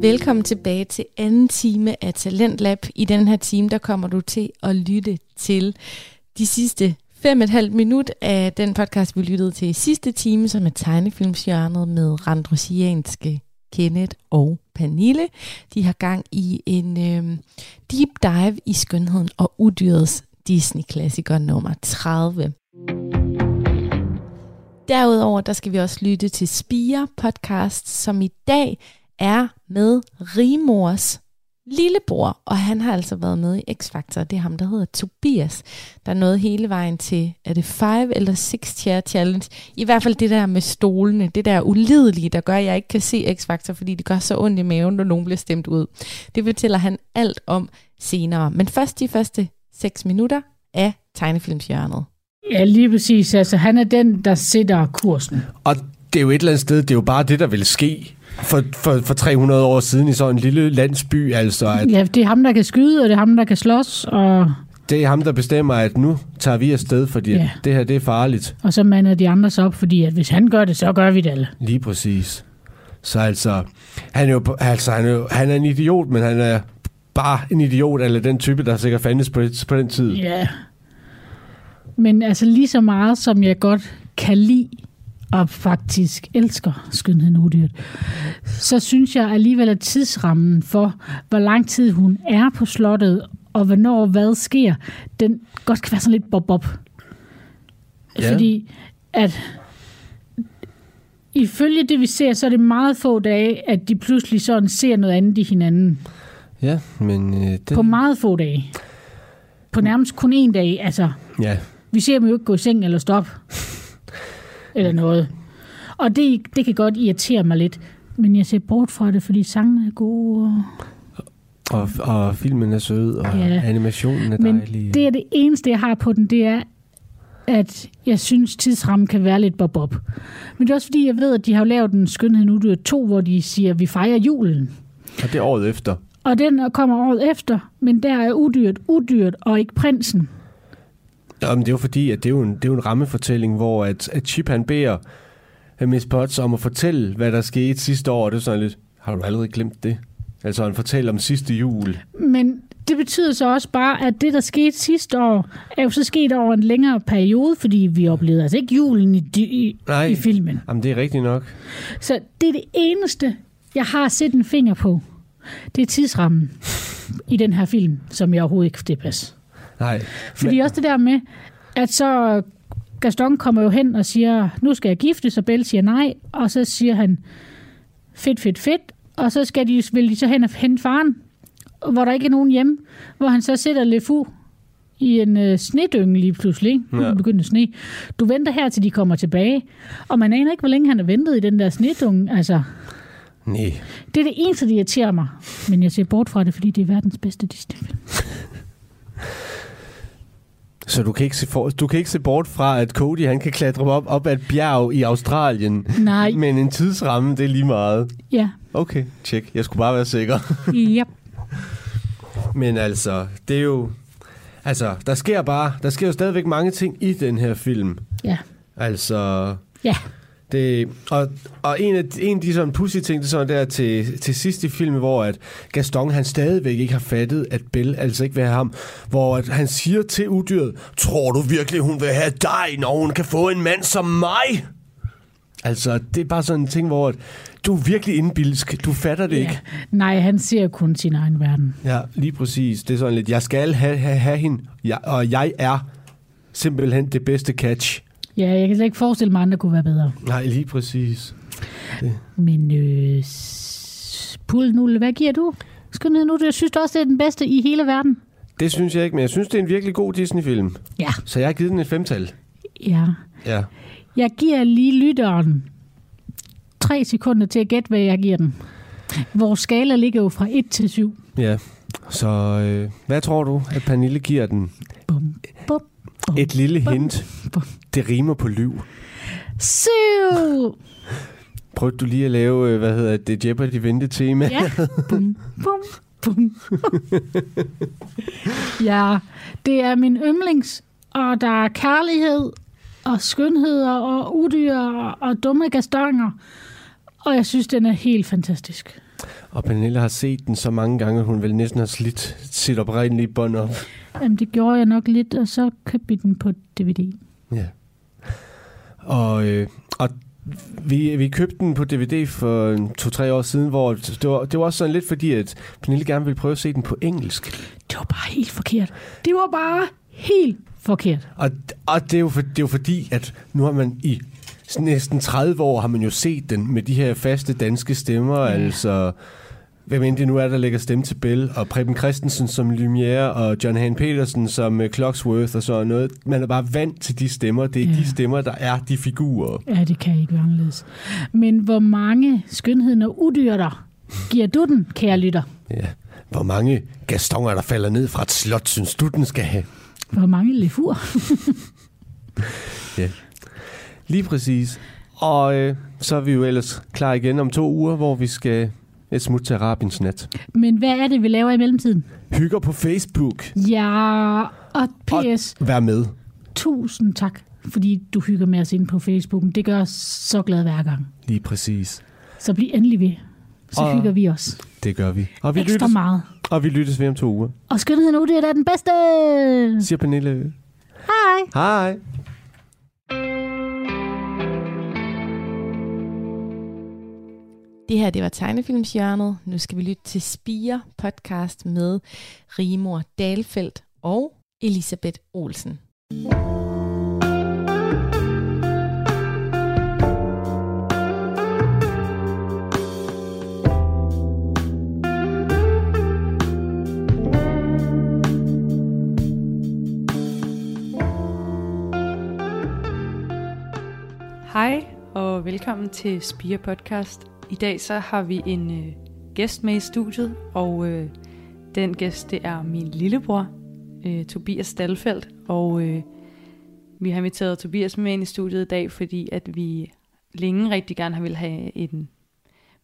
Velkommen tilbage til anden time af Talentlab. I den her time, der kommer du til at lytte til de sidste fem og et halvt minut af den podcast, vi lyttede til i sidste time, som er tegnefilmsjørnet med randrosianske Kenneth og Pernille. De har gang i en øh, deep dive i skønheden og udyrets Disney-klassiker nummer 30. Derudover der skal vi også lytte til Spire podcast, som i dag er med Rimors lillebror, og han har altså været med i X-Factor. Det er ham, der hedder Tobias, der nåede hele vejen til, er det 5 eller 6 chair challenge? I hvert fald det der med stolene, det der ulidelige, der gør, at jeg ikke kan se X-Factor, fordi det gør så ondt i maven, når nogen bliver stemt ud. Det fortæller han alt om senere. Men først de første 6 minutter af tegnefilmshjørnet. Ja, lige præcis. Altså, han er den, der sætter kursen. Og det er jo et eller andet sted, det er jo bare det, der vil ske for, for, for 300 år siden i sådan en lille landsby. Altså, at Ja, det er ham, der kan skyde, og det er ham, der kan slås, og, det er ham, der bestemmer, at nu tager vi afsted, fordi Ja. det her det er farligt. og så mander de andre sig op, fordi at hvis han gør det, så gør vi det alle. Lige præcis. Så altså, han er jo altså, han er, jo, han er en idiot, men han er bare en idiot, eller den type, der sikkert fandtes på, på den tid. Ja. Men altså lige så meget, som jeg godt kan lide, og faktisk elsker skønheden udyrt, så synes jeg alligevel, at tidsrammen for, hvor lang tid hun er på slottet, og hvornår hvad sker, den godt kan være sådan lidt bob-bob. Ja. Fordi at ifølge det, vi ser, så er det meget få dage, at de pludselig sådan ser noget andet i hinanden. Ja, men øh, det, På meget få dage. På nærmest kun en dag. Altså, ja, vi ser dem jo ikke gå i seng eller stoppe. Eller noget. Og det, det kan godt irritere mig lidt. Men jeg ser bort fra det, fordi sangene er gode. Og... og, og filmen er sød, og Ja. animationen er Men dejlig. det er det eneste, jeg har på den, det er, at jeg synes, tidsrammen kan være lidt bob-bob. Men det er også fordi, jeg ved, at de har lavet en skønhed nu, det er to, hvor de siger, at vi fejrer julen. Og det er året efter. Og den kommer året efter, men der er udyrt, udyrt, og ikke prinsen. Jamen, det er jo fordi, at det er jo en, det er jo en rammefortælling, hvor at, at Chip han beder øh, Miss Potts om at fortælle, hvad der skete sidste år. Og det er sådan lidt, har du allerede glemt det? Altså han fortæller om sidste jul. Men det betyder så også bare, at det, der skete sidste år, er jo så sket over en længere periode, fordi vi oplevede altså ikke julen i, i, Nej. i filmen. Jamen det er rigtigt nok. Så det er det eneste, jeg har set en finger på. Det er tidsrammen i den her film, som jeg overhovedet ikke kan tilpasse. Nej. Fordi også det der med, at så Gaston kommer jo hen og siger, nu skal jeg gifte, så Belle siger nej, og så siger han, fedt, fedt, fedt, og så skal de, vil de så hen og hente faren, hvor der ikke er nogen hjemme, hvor han så sætter Lefu i en øh, snedynge lige pludselig. Ikke? Ja. begynder at sne. Du venter her, til de kommer tilbage, og man aner ikke, hvor længe han har ventet i den der snedunge. Altså, Nej. det er det eneste, der irriterer mig. Men jeg ser bort fra det, fordi det er verdens bedste Disney-film. Så du kan, ikke se for, du kan ikke se bort fra, at Cody han kan klatre op, op ad et bjerg i Australien. Nej, Men en tidsramme, det er lige meget. ja. Okay, tjek. Jeg skulle bare være sikker. ja. Men altså, det er jo... Altså, der sker bare... Der sker jo stadigvæk mange ting i den her film. Ja. Altså... Ja. Det, og, og en af, en af de sådan pussy ting, det er sådan der til, til sidst i filmen, hvor at Gaston han stadigvæk ikke har fattet, at Belle altså ikke vil have ham. Hvor at han siger til udyret, tror du virkelig, hun vil have dig, når hun kan få en mand som mig? Altså, det er bare sådan en ting, hvor at, du er virkelig indbilsk. Du fatter det ja. ikke. Nej, han ser kun sin egen verden. Ja, lige præcis. Det er sådan lidt, jeg skal have, have, have hende, jeg, og jeg er simpelthen det bedste catch. Ja, jeg kan slet ikke forestille mig, at andre kunne være bedre. Nej, lige præcis. Men øh, s- Pul Nulle, hvad giver du? Skønhed nu, jeg synes også, det er den bedste i hele verden. Det synes jeg ikke, men jeg synes, det er en virkelig god Disney-film. Ja. Så jeg har givet den et femtal. Ja. Ja. Jeg giver lige lytteren tre sekunder til at gætte, hvad jeg giver den. Vores skala ligger jo fra 1 til 7. Ja. Så øh, hvad tror du, at Pernille giver den? Bum, bum, Et lille hint. Det rimer på liv. 7! Prøv du lige at lave, øh, hvad hedder det, Jeopardy vente tema? Ja. Bum, bum, bum. ja, det er min yndlings, og der er kærlighed og skønheder og udyr og dumme gastonger. Og jeg synes, den er helt fantastisk. Og Pernille har set den så mange gange, at hun vel næsten har slidt sit oprindelige bånd op. Jamen, det gjorde jeg nok lidt, og så købte vi den på DVD. Ja. Og, øh, og vi, vi købte den på DVD for to-tre år siden, hvor det var, det var også sådan lidt fordi, at Pernille gerne ville prøve at se den på engelsk. Det var bare helt forkert. Det var bare helt forkert. Og, og det, er jo for, det er jo fordi, at nu har man i næsten 30 år, har man jo set den med de her faste danske stemmer, ja. altså hvem end det nu er, der lægger stemme til Bill, og Preben Christensen som Lumière, og John Han Petersen som uh, Clocksworth og sådan noget. Man er bare vant til de stemmer. Det er ja. de stemmer, der er de figurer. Ja, det kan ikke være anderledes. Men hvor mange skønheden og udyrter giver du den, kære lytter? Ja. Hvor mange gastonger, der falder ned fra et slot, synes du, den skal have? Hvor mange lefur? ja, lige præcis. Og øh, så er vi jo ellers klar igen om to uger, hvor vi skal et smut til Arabiens nat. Men hvad er det, vi laver i mellemtiden? Hygger på Facebook. Ja, og PS. Og vær med. Tusind tak, fordi du hygger med os ind på Facebook. Det gør os så glad hver gang. Lige præcis. Så bliv endelig ved. Så og hygger vi os. Det gør vi. Og vi Ekstra lyttes, meget. Og vi lyttes ved om to uger. Og skønheden ud, det er da den bedste. Siger Pernille. Hej. Hej. Det her, det var tegnefilmshjørnet. Nu skal vi lytte til Spire podcast med Rimor Dalfeldt og Elisabeth Olsen. Hej og velkommen til Spire Podcast. I dag så har vi en øh, gæst med i studiet, og øh, den gæst det er min lillebror, øh, Tobias Stalfeldt, og øh, vi har inviteret Tobias med ind i studiet i dag, fordi at vi længe rigtig gerne har vil have en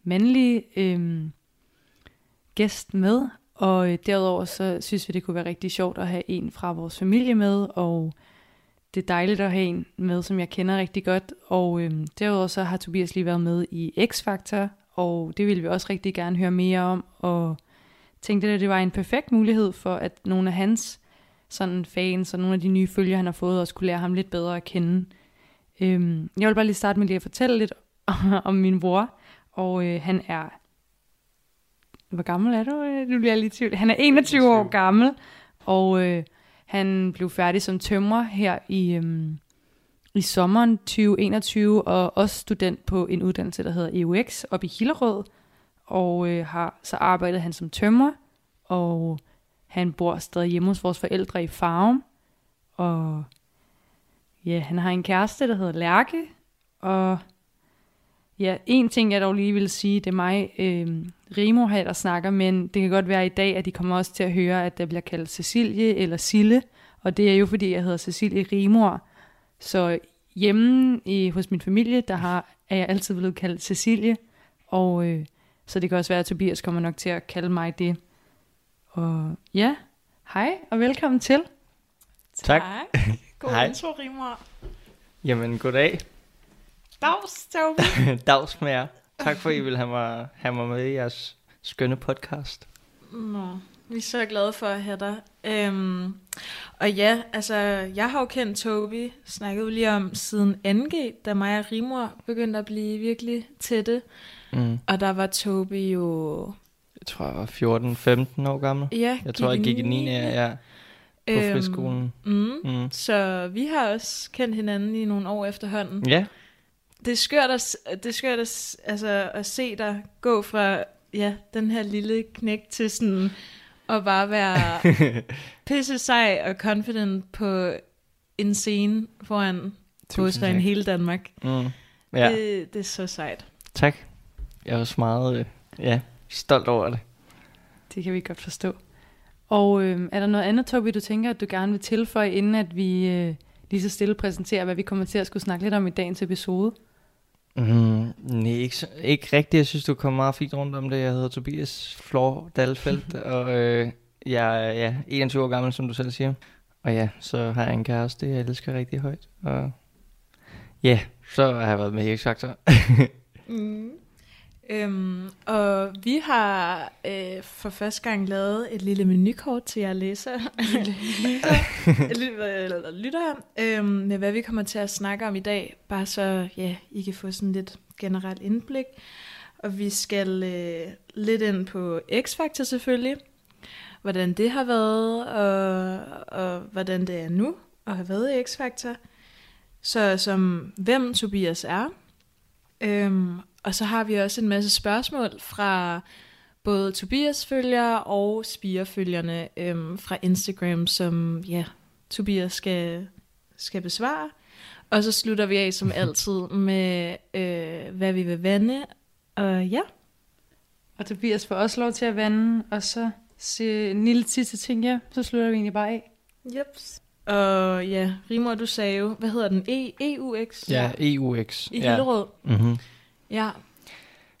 mandlig øh, gæst med, og øh, derudover så synes vi, det kunne være rigtig sjovt at have en fra vores familie med, og det er dejligt at have en med, som jeg kender rigtig godt. Og øhm, derudover så har Tobias lige været med i X-Factor, og det ville vi også rigtig gerne høre mere om. Og tænkte, at det var en perfekt mulighed for, at nogle af hans sådan fans og nogle af de nye følgere, han har fået, også kunne lære ham lidt bedre at kende. Øhm, jeg vil bare lige starte med lige at fortælle lidt om min bror. Og øh, han er... Hvor gammel er du? Nu bliver jeg lige tvivl. Han er 21 år gammel, og... Øh, han blev færdig som tømrer her i, øhm, i sommeren 2021, og også student på en uddannelse, der hedder EUX, op i Hillerød. Og øh, har så arbejdet han som tømrer, og han bor stadig hjemme hos vores forældre i Farum. Og ja, han har en kæreste, der hedder Lærke, og Ja, en ting jeg dog lige vil sige, det er mig, øh, Rimo her, der snakker, men det kan godt være i dag, at de kommer også til at høre, at der bliver kaldt Cecilie eller Sille, og det er jo fordi, jeg hedder Cecilie Rimor. Så hjemme i, hos min familie, der har, er jeg altid blevet kaldt Cecilie, og øh, så det kan også være, at Tobias kommer nok til at kalde mig det. Og ja, hej og velkommen til. Tak. God Hej. intro, Rimor. Jamen, goddag. Dags, Tobi. Dags med jer. Tak for, at I vil have mig, have mig med i jeres skønne podcast. Nå, vi er så glade for at have dig. Øhm, og ja, altså, jeg har jo kendt Tobi, snakket jo lige om siden 2G, da mig og Rimor begyndte at blive virkelig tætte. Mm. Og der var Tobi jo... Jeg tror, jeg var 14-15 år gammel. Ja, Jeg tror, jeg gik i 9. Ja, på øhm, friskolen. Mm, mm. Så vi har også kendt hinanden i nogle år efterhånden. Ja, det er skørt, at, det er skørt at, altså, at se dig gå fra ja, den her lille knæk til sådan at bare være pisse sej og confident på en scene foran en hele Danmark. Mm. Ja. Det, det er så sejt. Tak. Jeg er også meget øh, ja, stolt over det. Det kan vi godt forstå. Og øh, er der noget andet, Tobi, du tænker, at du gerne vil tilføje, inden at vi øh, lige så stille præsenterer, hvad vi kommer til at skulle snakke lidt om i dagens episode? Mm, nej, ikke, ikke rigtigt. Jeg synes, du kom meget fint rundt om det. Jeg hedder Tobias Flor Dalfeldt, og øh, jeg er ja, 21 år gammel, som du selv siger. Og ja, så har jeg en kæreste, jeg elsker rigtig højt. Og ja, så har jeg været med i X-Factor. mm. Øhm, og vi har øh, for første gang lavet et lille menukort til jer læser. lytter, eller lytter øhm, med hvad vi kommer til at snakke om i dag. Bare så ja, I kan få sådan lidt generelt indblik. Og vi skal øh, lidt ind på X-Factor selvfølgelig. Hvordan det har været, og, og hvordan det er nu at have været i X-Factor. Så som hvem Tobias er. Øhm, og så har vi også en masse spørgsmål fra både Tobias følgere og Spire-følgerne øhm, fra Instagram, som ja, Tobias skal, skal besvare. Og så slutter vi af som altid med, øh, hvad vi vil vande. Og ja, Og Tobias får også lov til at vande, og så se en lille sidste ting, ja, så slutter vi egentlig bare af. Jeps. Og ja, Rimor, du sagde jo, hvad hedder den? E EUX? Ja, EUX. I ja. Hillerød? Mm-hmm. Ja.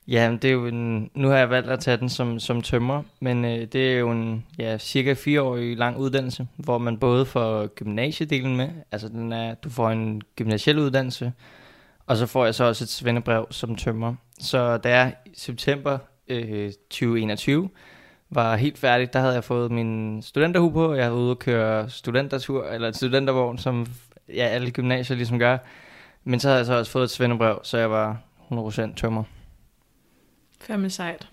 Ja, men det er jo en, nu har jeg valgt at tage den som, som tømrer, men øh, det er jo en ja, cirka fireårig lang uddannelse, hvor man både får gymnasiedelen med, altså den er, du får en gymnasiel uddannelse, og så får jeg så også et svendebrev som tømrer. Så da jeg i september øh, 2021 var helt færdig, der havde jeg fået min studenterhue på, og jeg havde ude at køre studentertur, eller studentervogn, som ja, alle gymnasier ligesom gør. Men så havde jeg så også fået et svendebrev, så jeg var 100% tømmer. Færme sejt.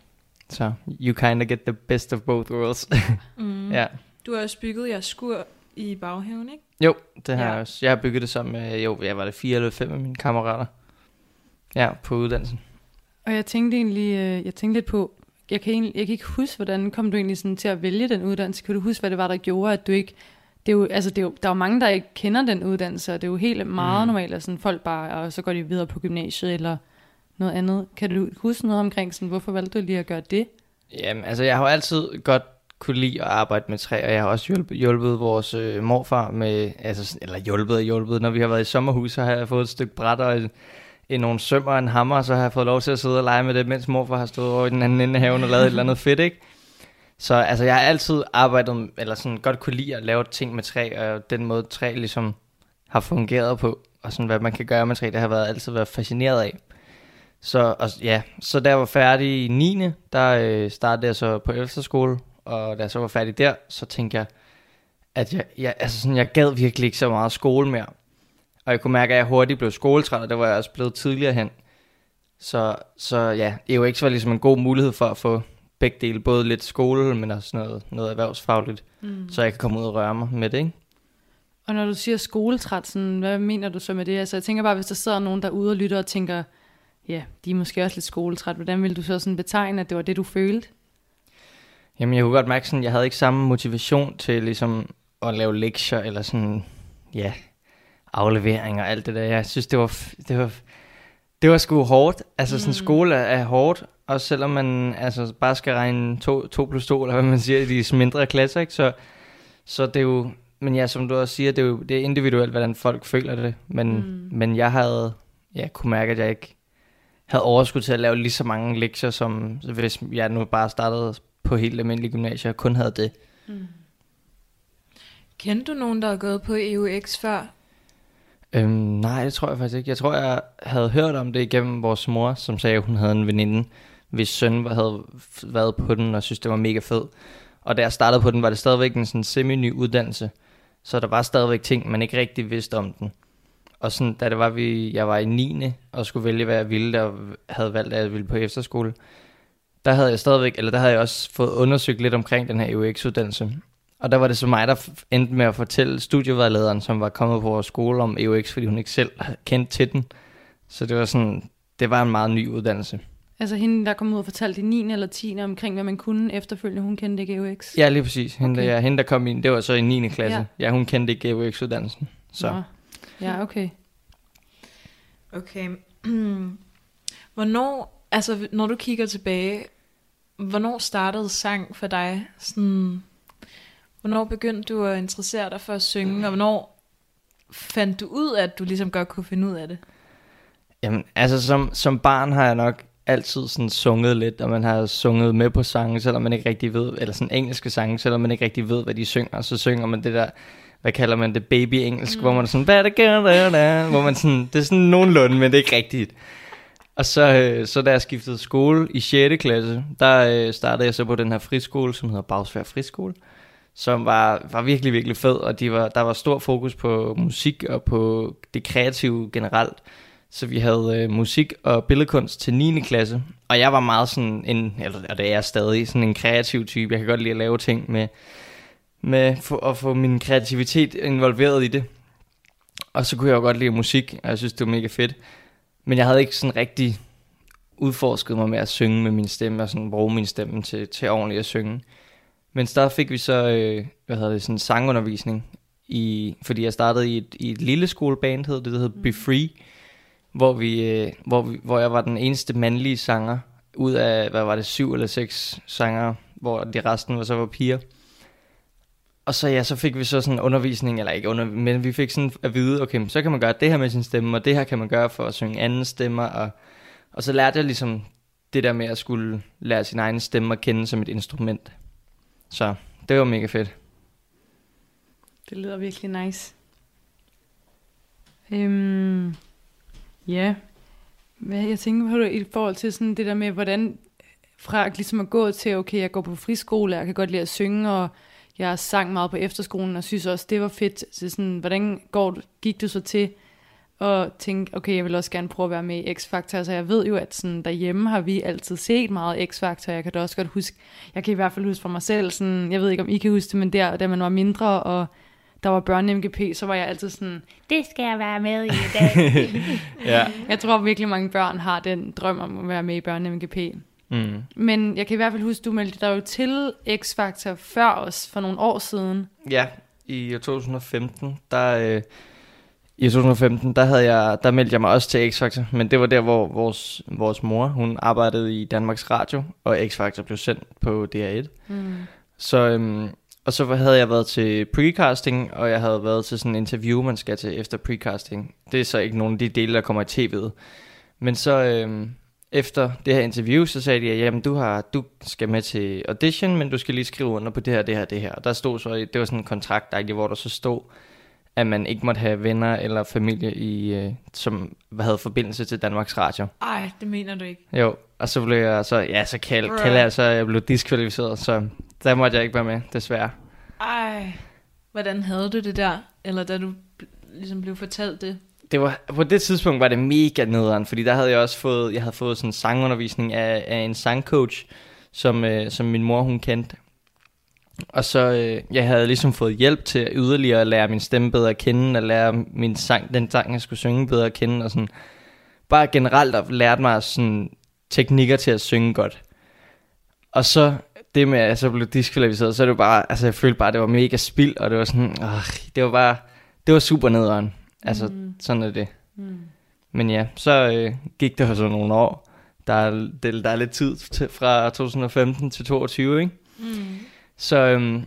Så you kind of get the best of both worlds. Mm. ja. Du har også bygget jeres skur i baghaven, ikke? Jo, det har Ja. jeg også. Jeg har bygget det sammen med, jo, jeg var det fire eller fem af mine kammerater. Ja, på uddannelsen. Og jeg tænkte egentlig, øh, jeg tænkte lidt på, jeg kan, egentlig, jeg kan ikke huske, hvordan kom du egentlig sådan til at vælge den uddannelse? Kan du huske, hvad det var, der gjorde, at du ikke... Det er jo, altså det er jo, der er jo mange, der ikke kender den uddannelse, og det er jo helt meget mm. normalt, at sådan folk bare, og så går de videre på gymnasiet eller noget andet. Kan du huske noget omkring, sådan, hvorfor valgte du lige at gøre det? Jamen, altså jeg har jo altid godt kunne lide at arbejde med træ, og jeg har også hjulpet, hjulpet vores øh, morfar med, altså, eller hjulpet og hjulpet, når vi har været i sommerhus, så har jeg fået et stykke bræt og en, en nogle sømmer og en hammer, og så har jeg fået lov til at sidde og lege med det, mens morfar har stået over i den anden ende af haven og lavet et eller andet fedt, ikke? Så altså, jeg har altid arbejdet, eller sådan godt kunne lide at lave ting med træ, og den måde træ ligesom har fungeret på, og sådan hvad man kan gøre med træ, det har været altid været fascineret af. Så, og, ja, så da jeg var færdig i 9. der øh, startede jeg så på efterskole, og da jeg så var færdig der, så tænkte jeg, at jeg, jeg, altså sådan, jeg gad virkelig ikke så meget skole mere. Og jeg kunne mærke, at jeg hurtigt blev skoletræt, og det var jeg også blevet tidligere hen. Så, så ja, EUX var ligesom en god mulighed for at få begge dele, både lidt skole, men også noget, noget erhvervsfagligt, Mm. så jeg kan komme ud og røre mig med det, ikke? Og når du siger skoletræt, sådan, hvad mener du så med det? Altså jeg tænker bare, hvis der sidder nogen derude og lytter og tænker, ja, de er måske også lidt skoletræt, hvordan vil du så sådan betegne, at det var det, du følte? Jamen, jeg kunne godt mærke sådan, jeg havde ikke samme motivation til ligesom at lave lektier, eller sådan, ja, aflevering og alt det der. Jeg synes, det var, det var, det var sgu hårdt. Altså, sådan Mm. skole er, hårdt, også selvom man altså, bare skal regne 2, 2 plus 2, eller hvad man siger, i de mindre klasser, ikke? Så, så det er jo, men ja, som du også siger, det er jo det er individuelt, hvordan folk føler det. Men, mm. men jeg havde, ja, kunne mærke, at jeg ikke havde overskud til at lave lige så mange lektier, som hvis jeg nu bare startede på helt almindelig gymnasier og kun havde det. Mm. Kendte du nogen, der har gået på EUX før? Øhm, nej, det tror jeg faktisk ikke. Jeg tror, jeg havde hørt om det igennem vores mor, som sagde, at hun havde en veninde, hvis søn havde været på den og synes, det var mega fed. Og da jeg startede på den, var det stadigvæk en sådan semi-ny uddannelse. Så der var stadigvæk ting, man ikke rigtig vidste om den. Og sådan, da det var, vi, jeg var i 9. og skulle vælge, hvad jeg ville, der havde valgt, at jeg ville på efterskole, der havde jeg stadigvæk, eller der havde jeg også fået undersøgt lidt omkring den her EUX-uddannelse. Og der var det så mig, der endte med at fortælle studievejlederen, som var kommet på vores skole om EUX, fordi hun ikke selv kendte til den. Så det var sådan, det var en meget ny uddannelse. Altså hende, der kom ud og fortalte i 9. eller 10. omkring, hvad man kunne efterfølgende, hun kendte ikke EUX. Ja, lige præcis. Hende, Okay. der, hende der kom ind, det var så i 9. klasse. Ja. Ja, ja hun kendte ikke EUX-uddannelsen. Så. Nå. Ja, okay. Okay. hvornår, altså når du kigger tilbage, hvornår startede sang for dig? Sådan, hvornår begyndte du at interessere dig for at synge, og hvornår fandt du ud af, at du ligesom godt kunne finde ud af det? Jamen, altså som, som barn har jeg nok altid sådan sunget lidt, og man har sunget med på sange, selvom man ikke rigtig ved, eller sådan engelske sange, selvom man ikke rigtig ved, hvad de synger, så synger man det der, hvad kalder man det, baby engelsk, mm. hvor man er sådan, hvad det gør hvor man sådan, det er sådan nogenlunde, men det er ikke rigtigt. Og så, øh, så da jeg skiftede skole i 6. klasse, der øh, startede jeg så på den her friskole, som hedder Bagsvær Friskole, som var, var virkelig, virkelig fed, og de var, der var stor fokus på musik og på det kreative generelt. Så vi havde øh, musik og billedkunst til 9. klasse, og jeg var meget sådan en, eller og det er jeg stadig, sådan en kreativ type. Jeg kan godt lide at lave ting med, med at få min kreativitet involveret i det. Og så kunne jeg jo godt lide musik, og jeg synes, det var mega fedt. Men jeg havde ikke sådan rigtig udforsket mig med at synge med min stemme, og sådan bruge min stemme til, til ordentligt at synge. Men der fik vi så, øh, hvad hedder det, sådan sangundervisning, i, fordi jeg startede i et, i et lille skoleband, hed det, det hed Be Free, hvor, vi, øh, hvor, vi, hvor jeg var den eneste mandlige sanger, ud af, hvad var det, syv eller seks sanger, hvor de resten var så var piger. Og så ja, så fik vi så sådan undervisning, eller ikke under, men vi fik sådan at vide, okay, så kan man gøre det her med sin stemme, og det her kan man gøre for at synge anden stemmer, og, og så lærte jeg ligesom det der med at skulle lære sin egen stemme at kende som et instrument. Så det var mega fedt. Det lyder virkelig nice. Øhm, ja. Hvad jeg tænker på det i forhold til sådan det der med, hvordan fra ligesom at gå til, okay, jeg går på friskole, jeg kan godt lide at synge, og jeg sang meget på efterskolen, og synes også, det var fedt. Så sådan, hvordan går, gik du så til at tænke, okay, jeg vil også gerne prøve at være med i X-Factor. Så jeg ved jo, at sådan, derhjemme har vi altid set meget X-Factor. Jeg kan da også godt huske, jeg kan i hvert fald huske for mig selv, sådan, jeg ved ikke, om I kan huske det, men der, da man var mindre, og der var børne-MGP, så var jeg altid sådan, det skal jeg være med i i dag. Ja. jeg tror virkelig mange børn har den drøm om at være med i børne-MGP. Mm. Men jeg kan i hvert fald huske, du meldte dig jo til X-Factor før os, for nogle år siden. Ja, i 2015, der, øh, i 2015, der, havde jeg, der meldte jeg mig også til X-Factor, men det var der, hvor vores, vores mor, hun arbejdede i Danmarks Radio, og X-Factor blev sendt på DR1. Mm. Så, øhm, og så havde jeg været til precasting, og jeg havde været til sådan en interview, man skal til efter precasting. Det er så ikke nogen af de dele, der kommer i tv'et. Men så øhm, efter det her interview, så sagde de, at jamen, du, har, du skal med til audition, men du skal lige skrive under på det her, det her, det her. Og der stod så, det var sådan en kontrakt, hvor der så stod, at man ikke måtte have venner eller familie, i, øh, som havde forbindelse til Danmarks Radio. Ej, det mener du ikke. Jo, og så blev jeg så, ja, så kald, kalder jeg så, jeg blev diskvalificeret, så der måtte jeg ikke være med, desværre. Ej, hvordan havde du det der? Eller da du ligesom blev fortalt det? Det var, på det tidspunkt var det mega nederen, fordi der havde jeg også fået, jeg havde fået sådan en sangundervisning af, af en sangcoach, som, øh, som min mor hun kendte. Og så øh, jeg havde ligesom fået hjælp til yderligere at lære min stemme bedre at kende, og lære min sang, den sang, jeg skulle synge bedre at kende, og sådan. Bare generelt at lære mig sådan teknikker til at synge godt. Og så det med, at jeg så blev diskvalificeret, så er det var bare, altså jeg følte bare, at det var mega spild, og det var sådan, øh, det var bare, det var super nederen. Altså, mm. sådan er det. Mm. Men ja, så øh, gik det jo så nogle år. Der er, det, der er lidt tid til, fra 2015 til 2022, ikke? Mm. Så øhm,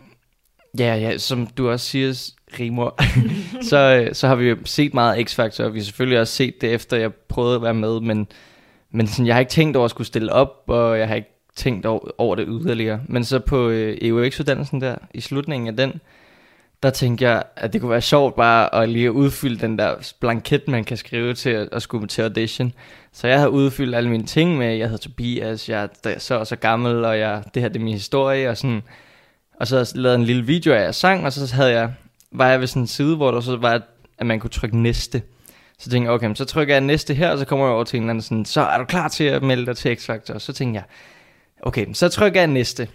ja, ja, som du også siger, Rimor, så, øh, så har vi jo set meget X-Factor, og vi har selvfølgelig også set det efter, jeg prøvede at være med, men, men sådan, jeg har ikke tænkt over at skulle stille op, og jeg har ikke tænkt over, over det yderligere. Men så på øh, EUX-uddannelsen der, i slutningen af den, der tænkte jeg, at det kunne være sjovt bare at lige udfylde den der blanket, man kan skrive til at, at skulle til audition. Så jeg havde udfyldt alle mine ting med, jeg hedder Tobias, jeg er så og så gammel, og jeg, det her det er min historie, og sådan. Og så havde jeg lavet en lille video af, jeg sang, og så havde jeg, var jeg ved sådan en side, hvor der så var, at man kunne trykke næste. Så tænkte jeg, okay, men så trykker jeg næste her, og så kommer jeg over til en eller anden sådan, så er du klar til at melde dig til X-Factor? Så tænkte jeg, okay, så trykker jeg næste.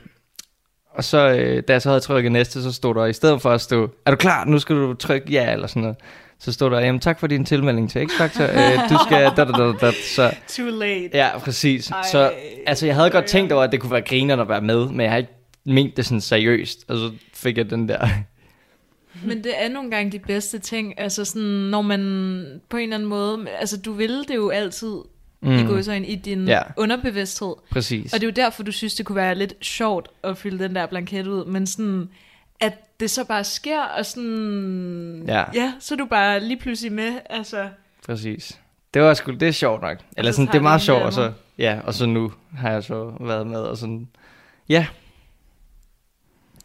Og så, øh, da jeg så havde trykket næste, så stod der, i stedet for at stå, er du klar, nu skal du trykke ja, eller sådan noget. Så stod der, jamen tak for din tilmelding til X-Factor, øh, du skal, da, da, da, da, så, Too late. ja, præcis. Ej, så, altså, jeg havde godt tænkt over, at det kunne være griner at være med, men jeg har ikke ment det sådan seriøst, og så fik jeg den der, Men det er nogle gange de bedste ting, altså sådan, når man på en eller anden måde, altså du vil det jo altid mm. i gåsøjne i din Ja. underbevidsthed. præcis. Og det er jo derfor, du synes, det kunne være lidt sjovt at fylde den der blanket ud, men sådan, at det så bare sker, og sådan, Ja. ja så er du bare lige pludselig med, altså, Præcis. Det var sgu, det er sjovt nok. Eller så sådan, det er meget sjovt, og så, ja, og så nu har jeg så været med, og sådan, ja,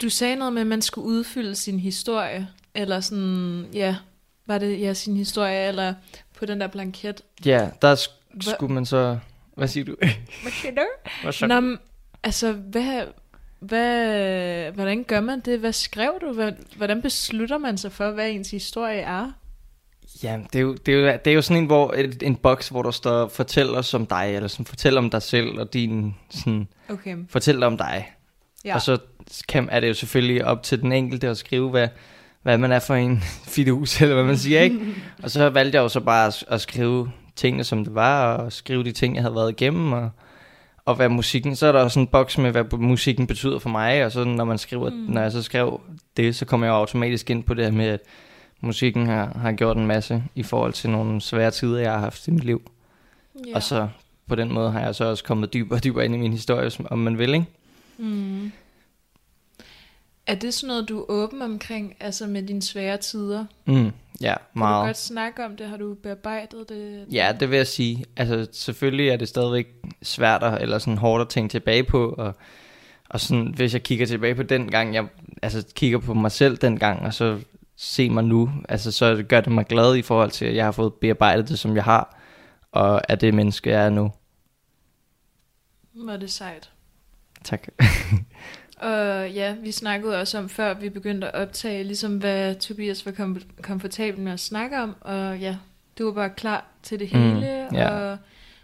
du sagde noget med, at man skulle udfylde sin historie, eller sådan, ja, var det ja, sin historie, eller på den der blanket. ja, der, sk- skulle man så... Hvad siger du? Hvad siger du? Hvad? Nå, altså, hvad, hvad, hvordan gør man det? Hvad skrev du? Hvordan beslutter man sig for, hvad ens historie er? Ja, det er, jo, det, er jo, det er jo sådan en, hvor, et, en boks, hvor der står, fortæl os om dig, eller sådan, fortæl om dig selv, og din, sådan, Okay. fortæl om dig. Ja. Og så kan, er det jo selvfølgelig op til den enkelte at skrive, hvad, hvad man er for en fidus, eller hvad man siger, ikke? og så valgte jeg jo så bare at, at skrive tingene, som det var, og skrive de ting, jeg havde været igennem, og, og hvad musikken, så er der også en boks med, hvad musikken betyder for mig, og så når man skriver, mm. når jeg så skrev det, så kommer jeg jo automatisk ind på det her med, at musikken har, har gjort en masse i forhold til nogle svære tider, jeg har haft i mit liv. Ja. Og så på den måde har jeg så også kommet dybere og dybere ind i min historie, som- om man vil, ikke? Mm. Er det sådan noget, du er åben omkring, altså med dine svære tider? Mm, ja, Kan du meget. godt snakke om det? Har du bearbejdet det? Ja, det vil jeg sige. Altså, selvfølgelig er det stadigvæk svært at, eller sådan hårdt at tænke tilbage på, og, og sådan, hvis jeg kigger tilbage på den gang, jeg altså, kigger på mig selv den gang, og så se mig nu, altså, så gør det mig glad i forhold til, at jeg har fået bearbejdet det, som jeg har, og er det menneske, jeg er nu. Var det sejt. Tak. Og ja, vi snakkede også om, før vi begyndte at optage, ligesom hvad Tobias var kom- komfortabel med at snakke om. Og ja, du var bare klar til det Mm, hele, ja. og,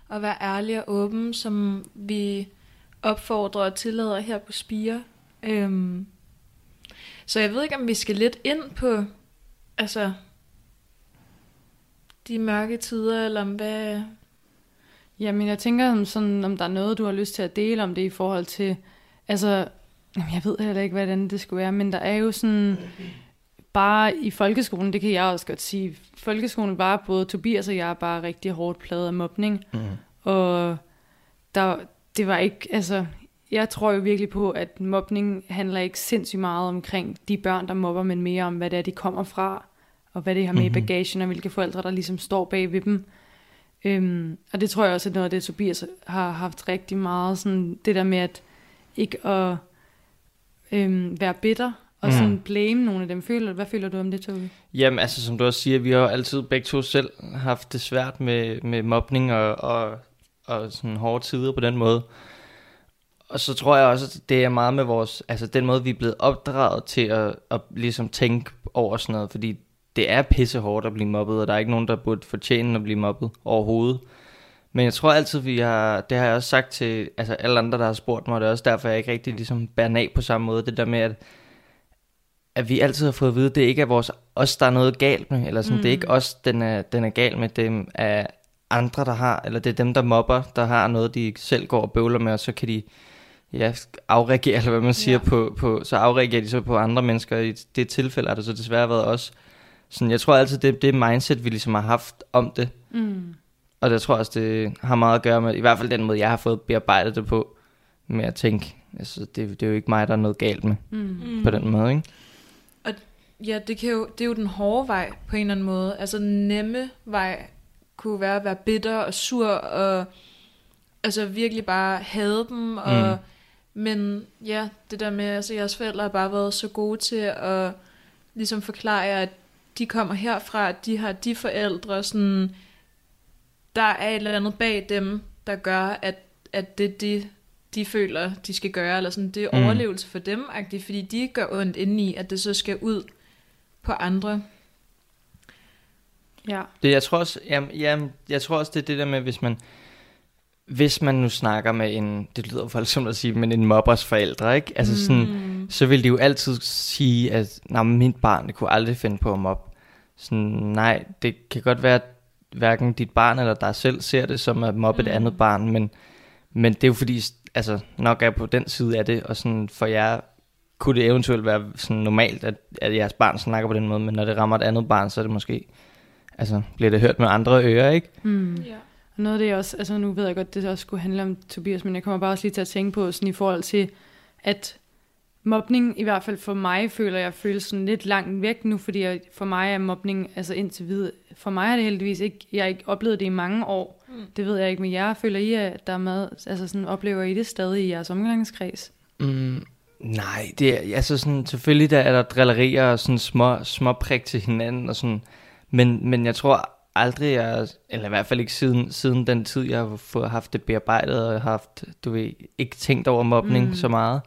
og være ærlig og åben, som vi opfordrer og tillader her på Spire. Øhm, så jeg ved ikke, om vi skal lidt ind på, altså, de mørke tider, eller om hvad... Jamen, jeg tænker, om, sådan, om der er noget, du har lyst til at dele om det i forhold til... Altså, jeg ved heller ikke, hvordan det skulle være, men der er jo sådan... Bare i folkeskolen, det kan jeg også godt sige. Folkeskolen var både Tobias og jeg bare rigtig hårdt pladet af mobning. Mm. Og der, det var ikke, altså, jeg tror jo virkelig på, at mobning handler ikke sindssygt meget omkring de børn, der mobber, men mere om, hvad det er, de kommer fra, og hvad det har med Mhm. mm-hmm. i bagagen, og hvilke forældre, der ligesom står bag ved dem. Øhm, og det tror jeg også er noget af det, Tobias har haft rigtig meget, sådan det der med at ikke at øhm, være bitter, og Mm. sådan blame nogle af dem. Føler, hvad føler du om det, Tobi? Jamen, altså som du også siger, vi har jo altid begge to selv haft det svært med, med mobning og, og, og sådan hårde tider på den måde. Og så tror jeg også, at det er meget med vores, altså den måde, vi er blevet opdraget til at, at ligesom tænke over sådan noget, fordi det er pisse hårdt at blive mobbet, og der er ikke nogen, der burde fortjene at blive mobbet overhovedet. Men jeg tror altid, vi har, det har jeg også sagt til altså alle andre, der har spurgt mig, og det er også derfor, jeg ikke rigtig ligesom bærer af på samme måde, det der med, at at vi altid har fået at vide, at det ikke er vores, os, der er noget galt med, eller sådan, mm. det er ikke os, den er, den er gal med, dem er andre, der har, eller det er dem, der mobber, der har noget, de selv går og bøvler med, og så kan de ja, afreagere, eller hvad man siger, Ja. på, på, så afreagerer de så på andre mennesker, i det tilfælde har det så desværre været os. Sådan, jeg tror altid, det er det mindset, vi ligesom har haft om det, Mm. Og det tror jeg også, det har meget at gøre med, i hvert fald den måde, jeg har fået bearbejdet det på, med at tænke, altså, det, det er jo ikke mig, der er noget galt med, Mm. på den måde, ikke? Ja, det, kan jo, det er jo den hårde vej på en eller anden måde. Altså den nemme vej kunne være at være bitter og sur og altså virkelig bare hade dem. Og, Mm. Men ja, det der med, altså jeres forældre har bare været så gode til at ligesom forklare jer, at de kommer herfra, at de har de forældre, sådan, der er et eller andet bag dem, der gør, at, at det de, de føler, de skal gøre, eller sådan, det er Mm. overlevelse for dem, fordi de gør ondt indeni, at det så skal ud på andre. Ja. Det, jeg tror også, jamen, jamen, jeg tror også, det er det der med, hvis man, hvis man nu snakker med en, det lyder voldsomt at sige, men en mobbers forældre, ikke? Altså sådan, Mm. så vil de jo altid sige, at nej, mit barn det kunne aldrig finde på at mobbe. Sådan, nej, det kan godt være, at hverken dit barn eller dig selv ser det som at mobbe mm. et Mm. andet barn, men, men det er jo fordi, altså nok er på den side af det, og sådan for jer kunne det eventuelt være sådan normalt, at, at jeres barn snakker på den måde, men når det rammer et andet barn, så er det måske, altså bliver det hørt med andre ører, ikke? Mm. Ja. Og noget af det er også, altså nu ved jeg godt, det også skulle handle om Tobias, men jeg kommer bare også lige til at tænke på sådan i forhold til, at mobning, i hvert fald for mig, føler jeg føles sådan lidt langt væk nu, fordi jeg, for mig er mobning, altså indtil videre, for mig er det heldigvis ikke, jeg har ikke oplevet det i mange år, Mm. det ved jeg ikke, men jeg føler I, at der er med, altså sådan, oplever I det stadig i jeres omgangskreds? Mm, nej, det er altså sådan, selvfølgelig der er der drillerier og sådan små, små prik til hinanden og sådan, men, men jeg tror aldrig, jeg, eller i hvert fald ikke siden, siden den tid, jeg har fået haft det bearbejdet, og haft, du ved, ikke tænkt over mobning Mm. mm. så meget.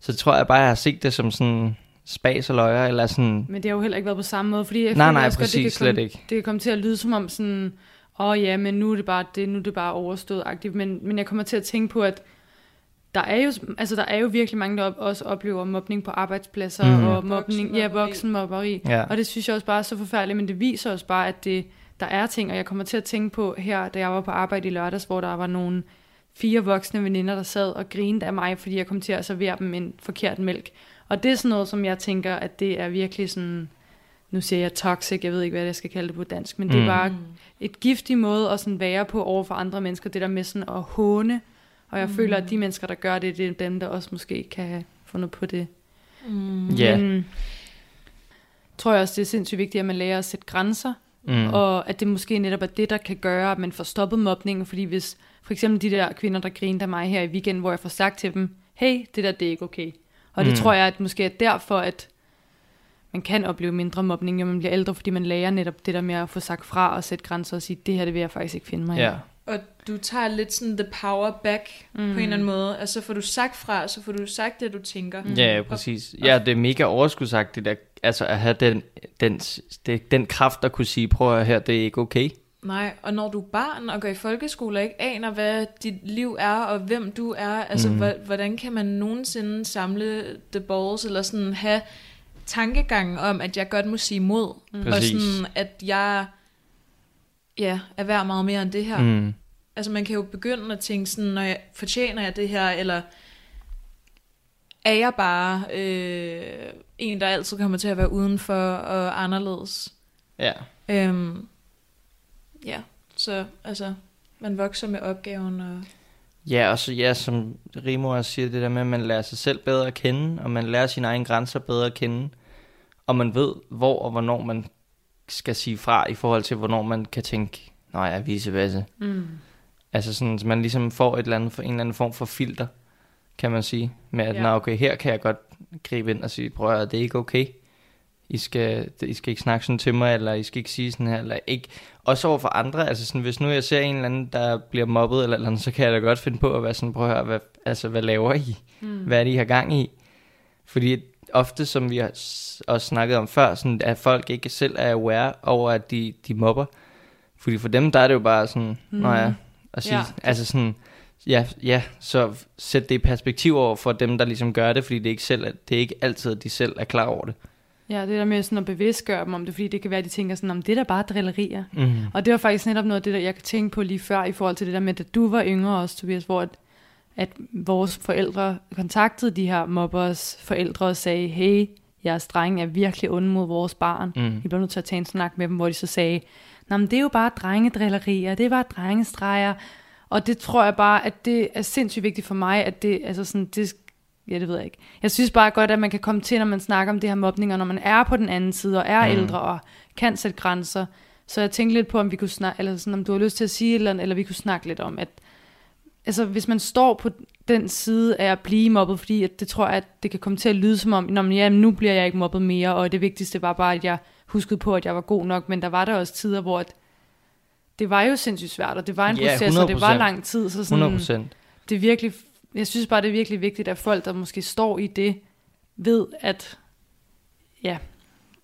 Så tror jeg bare, jeg har set det som sådan spas og løjer, eller sådan... Men det har jo heller ikke været på samme måde, fordi jeg Nej, føler nej, også godt, det kan præcis, slet komme, ikke. Det kan komme til at lyde som om sådan, åh oh, ja, men nu er det bare det, nu er det bare overstået-agtigt. Men, men jeg kommer til at tænke på, at der er jo, altså, der er jo virkelig mange, der op, også oplever mobning på arbejdspladser, mm. og mobning, ja, voksenmobberi. Ja. Og det synes jeg også bare er så forfærdeligt, men det viser også bare, at det, der er ting, og jeg kommer til at tænke på her, da jeg var på arbejde i lørdags, hvor der var nogle fire voksne veninder, der sad og grinede af mig, fordi jeg kom til at servere dem en forkert mælk. Og det er sådan noget, som jeg tænker, at det er virkelig sådan, nu siger jeg toxic, jeg ved ikke, hvad jeg skal kalde det på dansk, men det er Mm. bare et giftig måde at sådan være på over for andre mennesker, det der med sådan at håne. Og jeg mm. føler, at de mennesker, der gør det, det er dem, der også måske kan have fundet på det. Mm. Ja. Men tror jeg også, det er sindssygt vigtigt, at man lærer at sætte grænser, Mm. mm. og at det måske netop er det, der kan gøre, at man får stoppet mobningen, fordi hvis for eksempel de der kvinder, der grinede af mig her i weekenden, hvor jeg får sagt til dem, hey, det der, det er ikke okay. Og det Mm. tror jeg, at måske er derfor, at man kan opleve mindre mobning, når man bliver ældre, fordi man lærer netop det der med at få sagt fra og sætte grænser og sige, det her, det vil jeg faktisk ikke finde mig i. Ja. Og du tager lidt sådan the power back mm. på en eller anden måde. Altså får du sagt fra, så får du sagt det, du tænker. Mm. Ja, ja, præcis. Ja, det er mega overskudsagtigt, der, altså at have den, den, det, den kraft at kunne sige, prøv at her, det er ikke okay. Nej, og når du er barn og går i folkeskole og ikke aner, hvad dit liv er, og hvem du er, altså mm. hvordan kan man nogensinde samle the balls, eller sådan have tankegangen om, at jeg godt må sige imod, mm. og sådan, at jeg ja, er værd meget mere end det her. Mm. Altså man kan jo begynde at tænke sådan, når jeg fortjener jeg det her, eller er jeg bare øh, en, der altid kommer til at være udenfor og anderledes. Ja. Øhm, ja, så altså, man vokser med opgaven. Og, Ja, og så ja, som Rimo også siger, det der med, at man lærer sig selv bedre at kende, og man lærer sine egne grænser bedre at kende, og man ved, hvor og hvornår man skal sige fra, i forhold til, hvornår man kan tænke, nej, jeg vice versa. Mm. Altså sådan, så man ligesom får et eller andet, en eller anden form for filter, kan man sige, med at, Ja. ja. okay, her kan jeg godt gribe ind og sige, prøv at det er ikke okay. I skal, I skal ikke snakke sådan til mig, eller I skal ikke sige sådan her, eller ikke. Også over for andre, altså sådan, hvis nu jeg ser en eller anden, der bliver mobbet, eller, eller andet, så kan jeg da godt finde på at være sådan, prøv at høre, hvad, altså, hvad laver I? Mm. Hvad er det, I har gang i? Fordi ofte, som vi har også snakket om før, sådan, at folk ikke selv er aware over, at de, de mobber. Fordi for dem, der er det jo bare sådan, mm. nå ja, at sige, Ja. ja. altså sådan, ja, ja, så sæt det i perspektiv over for dem, der ligesom gør det, fordi det er ikke, selv, det er ikke altid, at de selv er klar over det. Ja, det der med sådan at bevidstgøre dem om det, fordi det kan være, at de tænker sådan, om det er da bare drillerier. Mm. Og det var faktisk netop noget af det, der jeg kan tænke på lige før, i forhold til det der med, at du var yngre også, Tobias, hvor at, at vores forældre kontaktede de her mobbers forældre og sagde, hey, jeres drenge er virkelig onde mod vores barn. Mm. Vi bliver nødt til at tage en snak med dem, hvor de så sagde, Nå, men det er jo bare drengedrillerier, det er bare drengestreger. Og det tror jeg bare, at det er sindssygt vigtigt for mig, at det, altså sådan, det, ja, det ved jeg ikke. Jeg synes bare godt, at man kan komme til, når man snakker om det her mobning, og når man er på den anden side, og er Mm. ældre, og kan sætte grænser. Så jeg tænkte lidt på, om vi kunne snakke, eller sådan, om du har lyst til at sige et eller andet, eller vi kunne snakke lidt om, at altså, hvis man står på den side af at blive mobbet, fordi at det tror jeg, at det kan komme til at lyde som om, Nå, men, ja, nu bliver jeg ikke mobbet mere, og det vigtigste var bare, at jeg huskede på, at jeg var god nok, men der var der også tider, hvor at det var jo sindssygt svært, og det var en Ja, proces, og det var 100%. lang tid, så 100 sådan, procent. det er virkelig, jeg synes bare, det er virkelig vigtigt, at folk, der måske står i det, ved, at ja,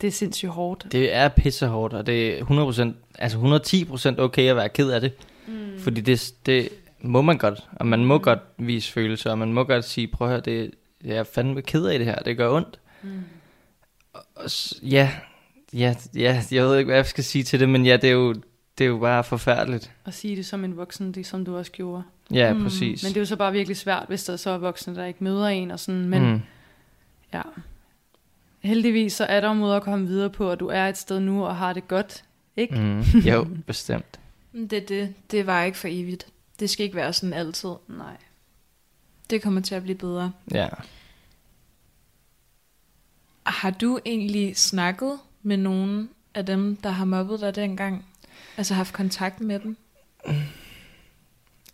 det er sindssygt hårdt. Det er pissehårdt, og det er 100 procent, altså 110 procent okay at være ked af det. Mm. Fordi det, det må man godt, og man må mm. godt vise følelser, og man må godt sige, prøv at høre, det, jeg er fandme ked af det her, det gør ondt. Mm. Og, ja, ja, ja, jeg ved ikke, hvad jeg skal sige til det, men ja, det er jo, det er jo bare forfærdeligt. At sige det som en voksen, det som du også gjorde. Ja, mm. præcis. Men det er jo så bare virkelig svært, hvis der så er voksne, der ikke møder en og sådan, men mm. ja. Heldigvis så er der måder at komme videre på, og du er et sted nu og har det godt, ikke? Mm. Jo, bestemt. Det, det, det var ikke for evigt. Det skal ikke være sådan altid. Nej. Det kommer til at blive bedre. Ja. Har du egentlig snakket med nogen af dem, der har mobbet dig dengang? Altså haft kontakt med dem?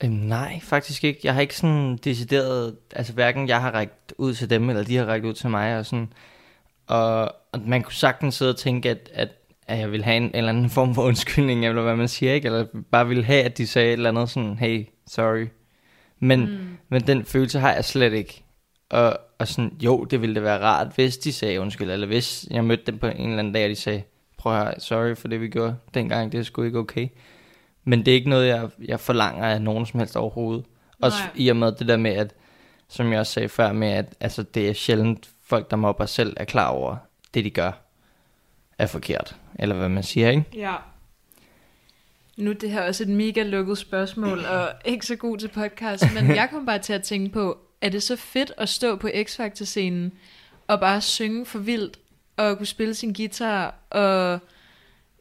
Øhm, nej, faktisk ikke. Jeg har ikke sådan decideret, altså hverken jeg har rækket ud til dem, eller de har rækket ud til mig, og sådan. Og, og man kunne sagtens sidde og tænke, at, at, at jeg ville have en, en eller anden form for undskyldning, eller hvad man siger, ikke? Eller bare ville have, at de sagde et eller andet sådan, hey, sorry. Men, mm. men den følelse har jeg slet ikke. Og, og sådan, jo, det ville da være rart, hvis de sagde undskyld, eller hvis jeg mødte dem på en eller anden dag, og de sagde, prøv at høre, sorry for det, vi gjorde dengang, det er sgu ikke okay. Men det er ikke noget, jeg, jeg forlanger af nogen som helst overhovedet. Også Nej. i og med det der med, at, som jeg også sagde før, med at altså, det er sjældent folk, der mobber selv, er klar over, det de gør, er forkert. Eller hvad man siger, ikke? Ja. Nu er det her også et mega lukket spørgsmål, og ikke så god til podcast, men jeg kom bare til at tænke på, er det så fedt at stå på X-Factor-scenen og bare synge for vildt, og kunne spille sin guitar, og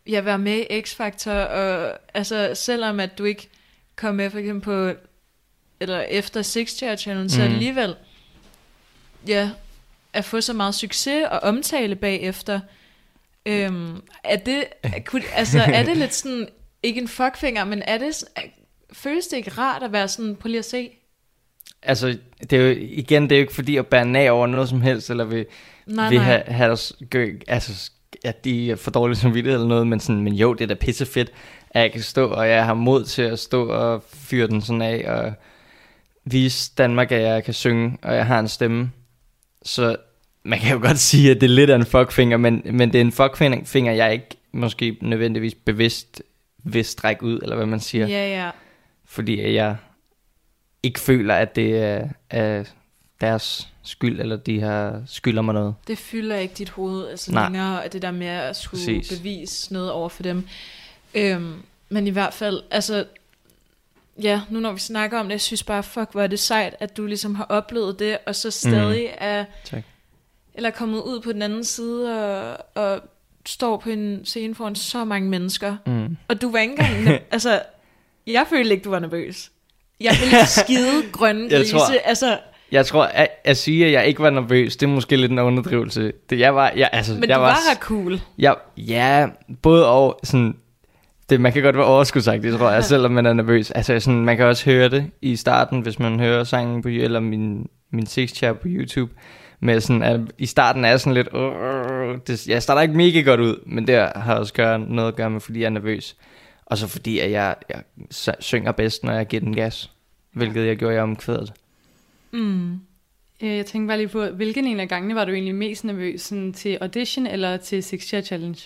ja, være med i X-Factor, og altså selvom at du ikke kom med for eksempel på, eller efter Six Chair Challenge, så Mhm. alligevel, ja, at få så meget succes og omtale bagefter, øhm, er det, kunne, altså er det lidt sådan, ikke en fuckfinger, men er det, føles det ikke rart at være sådan, prøv lige at se, Altså, det er jo, igen, det er jo ikke fordi at bære nag over noget som helst, eller vil, nej, vil nej, have, have os, gø, altså, at de er for dårlige som vidtighed eller noget, men, sådan, men jo, det er da pisse fedt, at jeg kan stå, og jeg har mod til at stå og fyre den sådan af, og vise Danmark, at jeg kan synge, og jeg har en stemme. Så man kan jo godt sige, at det er lidt af en fuckfinger, men, men det er en fuckfinger, jeg ikke måske nødvendigvis bevidst vil strække ud, eller hvad man siger. ja, ja, fordi jeg ikke føler, at det er, er deres skyld, eller de har skylder mig noget. det fylder ikke dit hoved, altså Nej. længere, at det der med at skulle Præcis. bevise noget over for dem. Øhm, men i hvert fald, altså, ja, nu når vi snakker om det, jeg synes bare, fuck, hvor er det sejt, at du ligesom har oplevet det, og så stadig mm. er, Tak. eller er kommet ud på den anden side, og, og står på en scene foran så mange mennesker, Mm. Og du var ikke engang... altså, jeg følte ikke, du var nervøs. Jeg ville skide grønne grise. altså, Jeg tror, at, at sige, at jeg ikke var nervøs, det er måske lidt en underdrivelse. Det, jeg var, jeg, altså, men jeg du var, var cool. jeg, ja, både og sådan, det, man kan godt være overskudsagtig, tror jeg, selvom man er nervøs. Altså, sådan, man kan også høre det i starten, hvis man hører sangen på, eller min, min six på YouTube, med sådan, at i starten er jeg sådan lidt, uh, det, jeg starter ikke mega godt ud, men det har også gør, noget at gøre med, fordi jeg er nervøs. Og så fordi, at jeg, jeg synger bedst, når jeg giver den gas, hvilket jeg gjorde i omkvædet. Mm. Øh, Jeg tænkte bare lige på, hvilken en af gangene var du egentlig mest nervøs? Sådan til audition eller til Six Chair Challenge?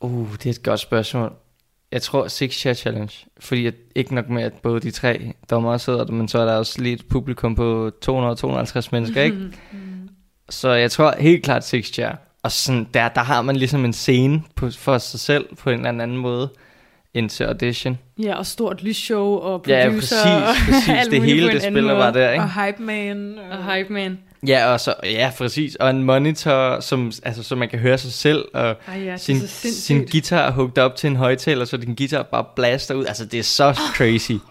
Uh, det er et godt spørgsmål. Jeg tror Six Chair Challenge, fordi at ikke nok med, at både de tre dommere sidder der, men så er der også lige et publikum på 200-250 mennesker, ikke? Så jeg tror helt klart Six Chair. Og sådan, der, der har man ligesom en scene på, for sig selv på en eller anden måde ind til audition. Ja, og stort lysshow og Ja, producer præcis, præcis. og Det hele, det spiller bare der, ikke? Og hype man. Og hype man. Ja, og så, ja, præcis. Og en monitor, som, altså, så man kan høre sig selv, og Ej ja, sin, er sin guitar er hugt op til en højtaler, så din guitar bare blaster ud. Altså, det er så crazy.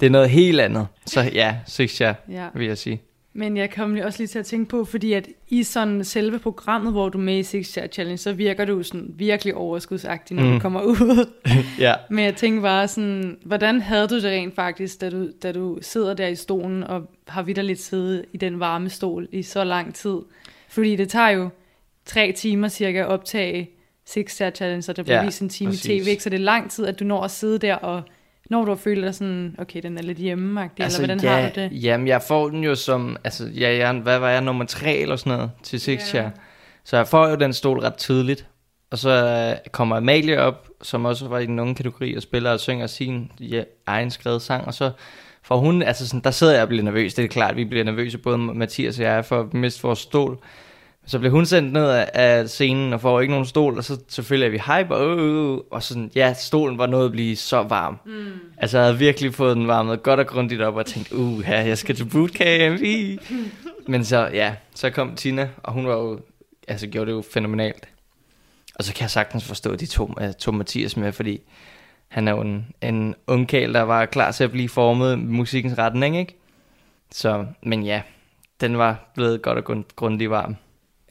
Det er noget helt andet. Så ja, Six Chair, Ja. vil jeg sige. Men jeg kom lige også lige til at tænke på, fordi at i sådan selve programmet, hvor du er med i Six Chair Challenge, så virker du sådan virkelig overskudsagtig, når mm. Du kommer ud. Ja. Men jeg tænker bare sådan, hvordan havde du det rent faktisk, da du, da du sidder der i stolen og har vidderligt siddet i den varme stol i så lang tid? Fordi det tager jo tre timer cirka at optage Six Chair Challenge, så der bliver Ja, vist en time præcis. tv, ikke? så det er lang tid, at du når at sidde der og når du føler dig sådan, okay, den er lidt hjemme altså, eller hvordan ja, har du det? Jamen, jeg får den jo som, altså, ja, jeg, hvad var jeg, nummer tre eller sådan noget til Ja. Chair. Så jeg får jo den stol ret tidligt. Og så øh, kommer Amalie op, som også var i den unge kategori, og spiller og synger sin ja, egen skrevet sang. Og så får hun, altså sådan, der sidder jeg og bliver nervøs. Det er klart, vi bliver nervøse, både Mathias og jeg, for at miste vores stol. Så bliver hun sendt ned af, af scenen og får ikke nogen stol, og så selvfølgelig er vi hype, og, øh, øh, og sådan, ja, stolen var nået at blive så varm. Mm. Altså, jeg havde virkelig fået den varmet godt og grundigt op, og tænkt, uh, ja, jeg skal til bootcamp. i." Men så, ja, så kom Tina, og hun var jo, altså gjorde det jo fænomenalt. Og så kan jeg sagtens forstå, de to, uh, tog Mathias med, fordi han er jo en, en ungkæl, der var klar til at blive formet musikkens retning, ikke? Så, men ja, den var blevet godt og grund, grundigt varm.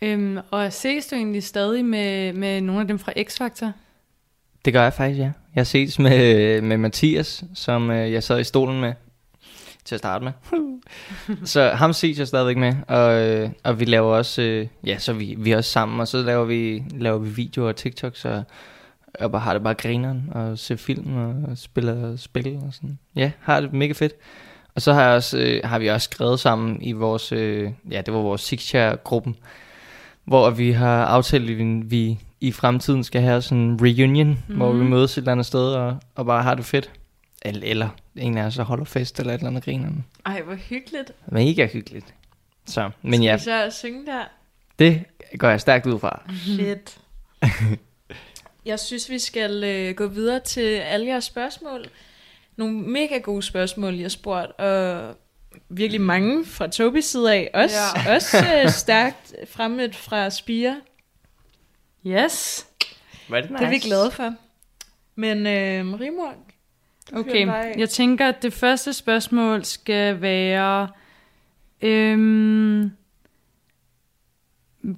Øhm, og ses du egentlig stadig med, med nogle af dem fra X-Factor? Det gør jeg faktisk, ja. Jeg ses med, med Mathias, som øh, jeg sad i stolen med til at starte med. så ham ses jeg stadigvæk med, og, øh, og vi laver også, øh, ja, så vi, vi er også sammen, og så laver vi, laver vi videoer og TikTok, så jeg bare har det bare grineren, og ser film, og spiller spil, og sådan. Ja, har det mega fedt. Og så har, jeg også, øh, har vi også skrevet sammen i vores, øh, ja, det var vores Six gruppen hvor vi har aftalt, at vi, i fremtiden skal have sådan en reunion, mm. hvor vi mødes et eller andet sted og, og bare har det fedt. Eller, eller en af os holder fest eller et eller andet griner. Ej, hvor hyggeligt. Mega hyggeligt. Så, men Skal ja, så synge der? det går jeg stærkt ud fra. Shit. Jeg synes, vi skal øh, gå videre til alle jeres spørgsmål. Nogle mega gode spørgsmål, jeg har spurgt, og virkelig mange fra Tobis side af. Også, ja. også øh, stærkt fremmet fra Spire. Yes. Var det Det er vi glade for. Men øh, Rimor, Okay, jeg tænker, at det første spørgsmål skal være... Øhm,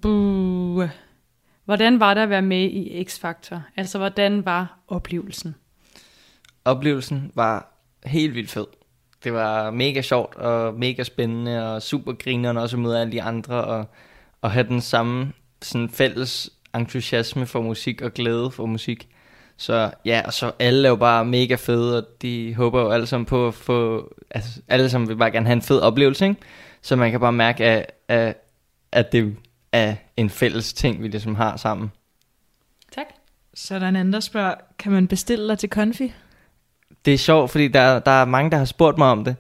buh, hvordan var det at være med i X-Factor? Altså, hvordan var oplevelsen? Oplevelsen var helt vildt fed. Det var mega sjovt og mega spændende og super grinerende også at møde alle de andre og, og have den samme sådan fælles entusiasme for musik og glæde for musik. Så ja, og så alle er jo bare mega fede, og de håber jo alle sammen på at få, altså alle sammen vil bare gerne have en fed oplevelse, ikke? Så man kan bare mærke, at, at, at det er en fælles ting, vi ligesom har sammen. Tak. Så er der en anden, der spørger, kan man bestille dig til konfi? det er sjovt, fordi der, der er mange, der har spurgt mig om det.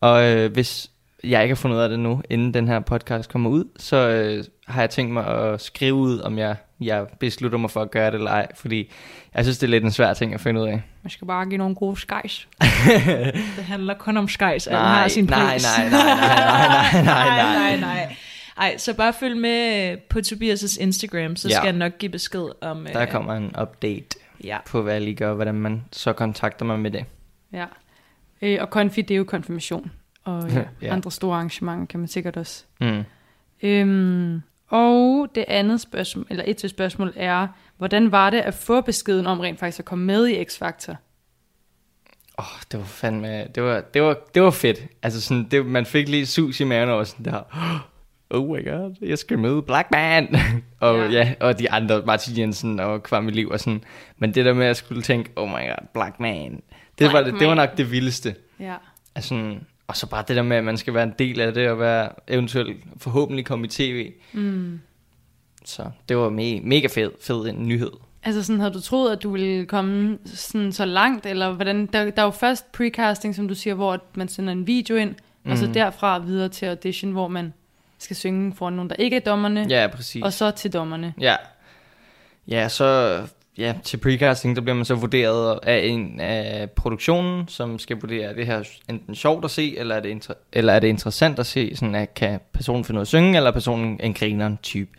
Og øh, hvis jeg ikke har fundet ud af det nu, inden den her podcast kommer ud, så øh, har jeg tænkt mig at skrive ud, om jeg, jeg beslutter mig for at gøre det eller ej. Fordi jeg synes, det er lidt en svær ting at finde ud af. Man skal bare give nogle gode skejs. det handler kun om skejs. Nej, har sin nej, nej, nej, nej, nej, nej, nej, nej, nej. Ej, så bare følg med på Tobias' Instagram, så ja. skal jeg nok give besked om... Der øh, kommer en update. Ja. på, hvad jeg lige gør, hvordan man så kontakter mig med det. Ja. Øh, og konfi, det er jo konfirmation. Og Ja. ja. andre store arrangementer kan man sikkert også. Mm. Øhm, og det andet spørgsmål, eller et til spørgsmål er, hvordan var det at få beskeden om rent faktisk at komme med i X-Factor? Åh, oh, det var fandme, det var, det var, det var fedt. Altså sådan, det, man fik lige sus i maven over sådan der, oh my god, jeg skal møde Black Man. og Ja. ja. og de andre, Martin Jensen og Kwame Liv og sådan. Men det der med, at jeg skulle tænke, oh my god, Black Man. Det, Black var, det, det var Man. nok det vildeste. Ja. Altså, og så bare det der med, at man skal være en del af det, og være eventuelt forhåbentlig komme i tv. Mm. Så det var me- mega fed, fed en nyhed. Altså sådan, havde du troet, at du ville komme sådan så langt, eller hvordan? Der, der er jo først precasting, som du siger, hvor man sender en video ind, mm. og så Mhm. derfra videre til audition, hvor man skal synge for nogen, der ikke er dommerne, Ja, præcis. og så til dommerne. Ja. Ja, så ja, til precasting, der bliver man så vurderet af en af produktionen, som skal vurdere, er det her enten sjovt at se, eller er det, inter- eller er det interessant at se, sådan at kan personen finde af at synge, eller er personen en grineren type.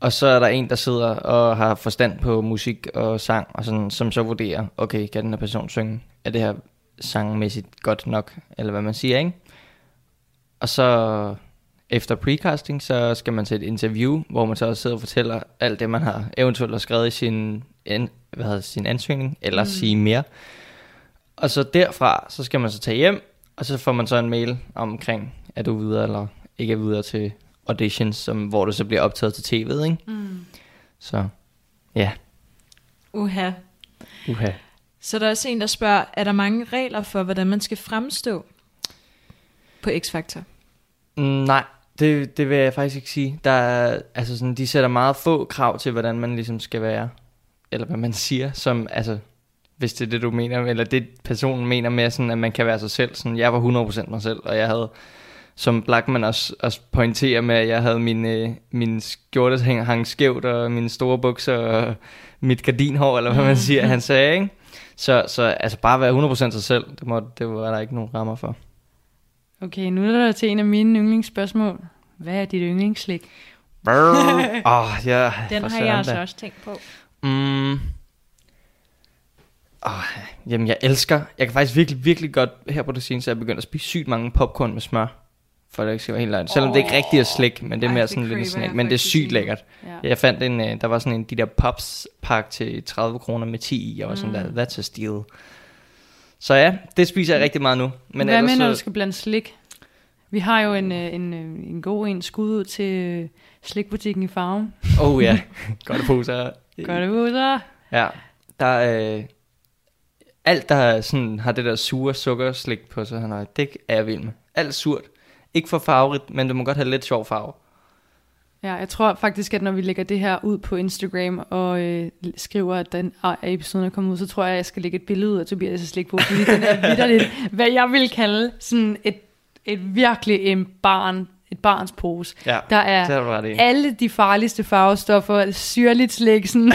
Og så er der en, der sidder og har forstand på musik og sang, og sådan, som så vurderer, okay, kan den her person synge? Er det her sangmæssigt godt nok, eller hvad man siger, ikke? Og så efter precasting, så skal man til et interview, hvor man så også sidder og fortæller alt det, man har eventuelt har skrevet i sin, an, hvad hedder, sin ansøgning, eller mm. sige mere. Og så derfra, så skal man så tage hjem, og så får man så en mail omkring, er du videre eller ikke er videre til auditions, som, hvor du så bliver optaget til tv'et, ikke? Mm. Så ja, Uha. uha. Så der er også en, der spørger, er der mange regler for, hvordan man skal fremstå på X-Factor? Mm, nej, det, det vil jeg faktisk ikke sige. Der er, altså sådan, de sætter meget få krav til, hvordan man ligesom skal være. Eller hvad man siger, som, altså, hvis det er det, du mener, eller det personen mener med, sådan, at man kan være sig selv. Sådan, jeg var 100% mig selv, og jeg havde, som Blackman også, også pointerer med, at jeg havde min, øh, min skjorte hang, hang skævt, og mine store bukser, og mit gardinhår, eller hvad man siger, han sagde, ikke? Så, så altså bare være 100% sig selv, det, må, det var der ikke nogen rammer for. Okay, nu er der til en af mine yndlingsspørgsmål. Hvad er dit yndlingsslik? Åh, oh, ja, Den har jeg altså da. også tænkt på. Mm. Oh, jamen, jeg elsker... Jeg kan faktisk virkelig, virkelig godt... Her på det seneste, at jeg begyndt at spise sygt mange popcorn med smør. For det ikke skal være helt løgn. Selvom det ikke rigtig er slik, men det er Ej, mere det sådan lidt snack. Men det er sygt lækkert. Ja. Jeg fandt en... øh, Der var sådan en... De der pops pakke til 30 kroner med 10 i. Jeg var sådan Mm. der... That's a steal. Så ja, det spiser jeg rigtig meget nu. Men Hvad ellers med, når så- du skal blande slik? Vi har jo en, øh, en, øh, en god en skud ud til øh, slikbutikken i Farm. Oh ja, godt poser. Ud, så. Ja, der er... Øh, alt, der er sådan, har det der sure sukkerslik på sig, han det er jeg vild med. Alt surt. Ikke for farverigt, men det må godt have lidt sjov farve. Ja, jeg tror faktisk, at når vi lægger det her ud på Instagram og øh, skriver, at den ah, episode er kommet ud, så tror jeg, at jeg skal lægge et billede ud af Tobias' slikpose, fordi den er vidderligt, hvad jeg vil kalde sådan et, et virkelig en barn, et barns pose. Ja, Der er alle de farligste farvestoffer, syrligt slik, sådan,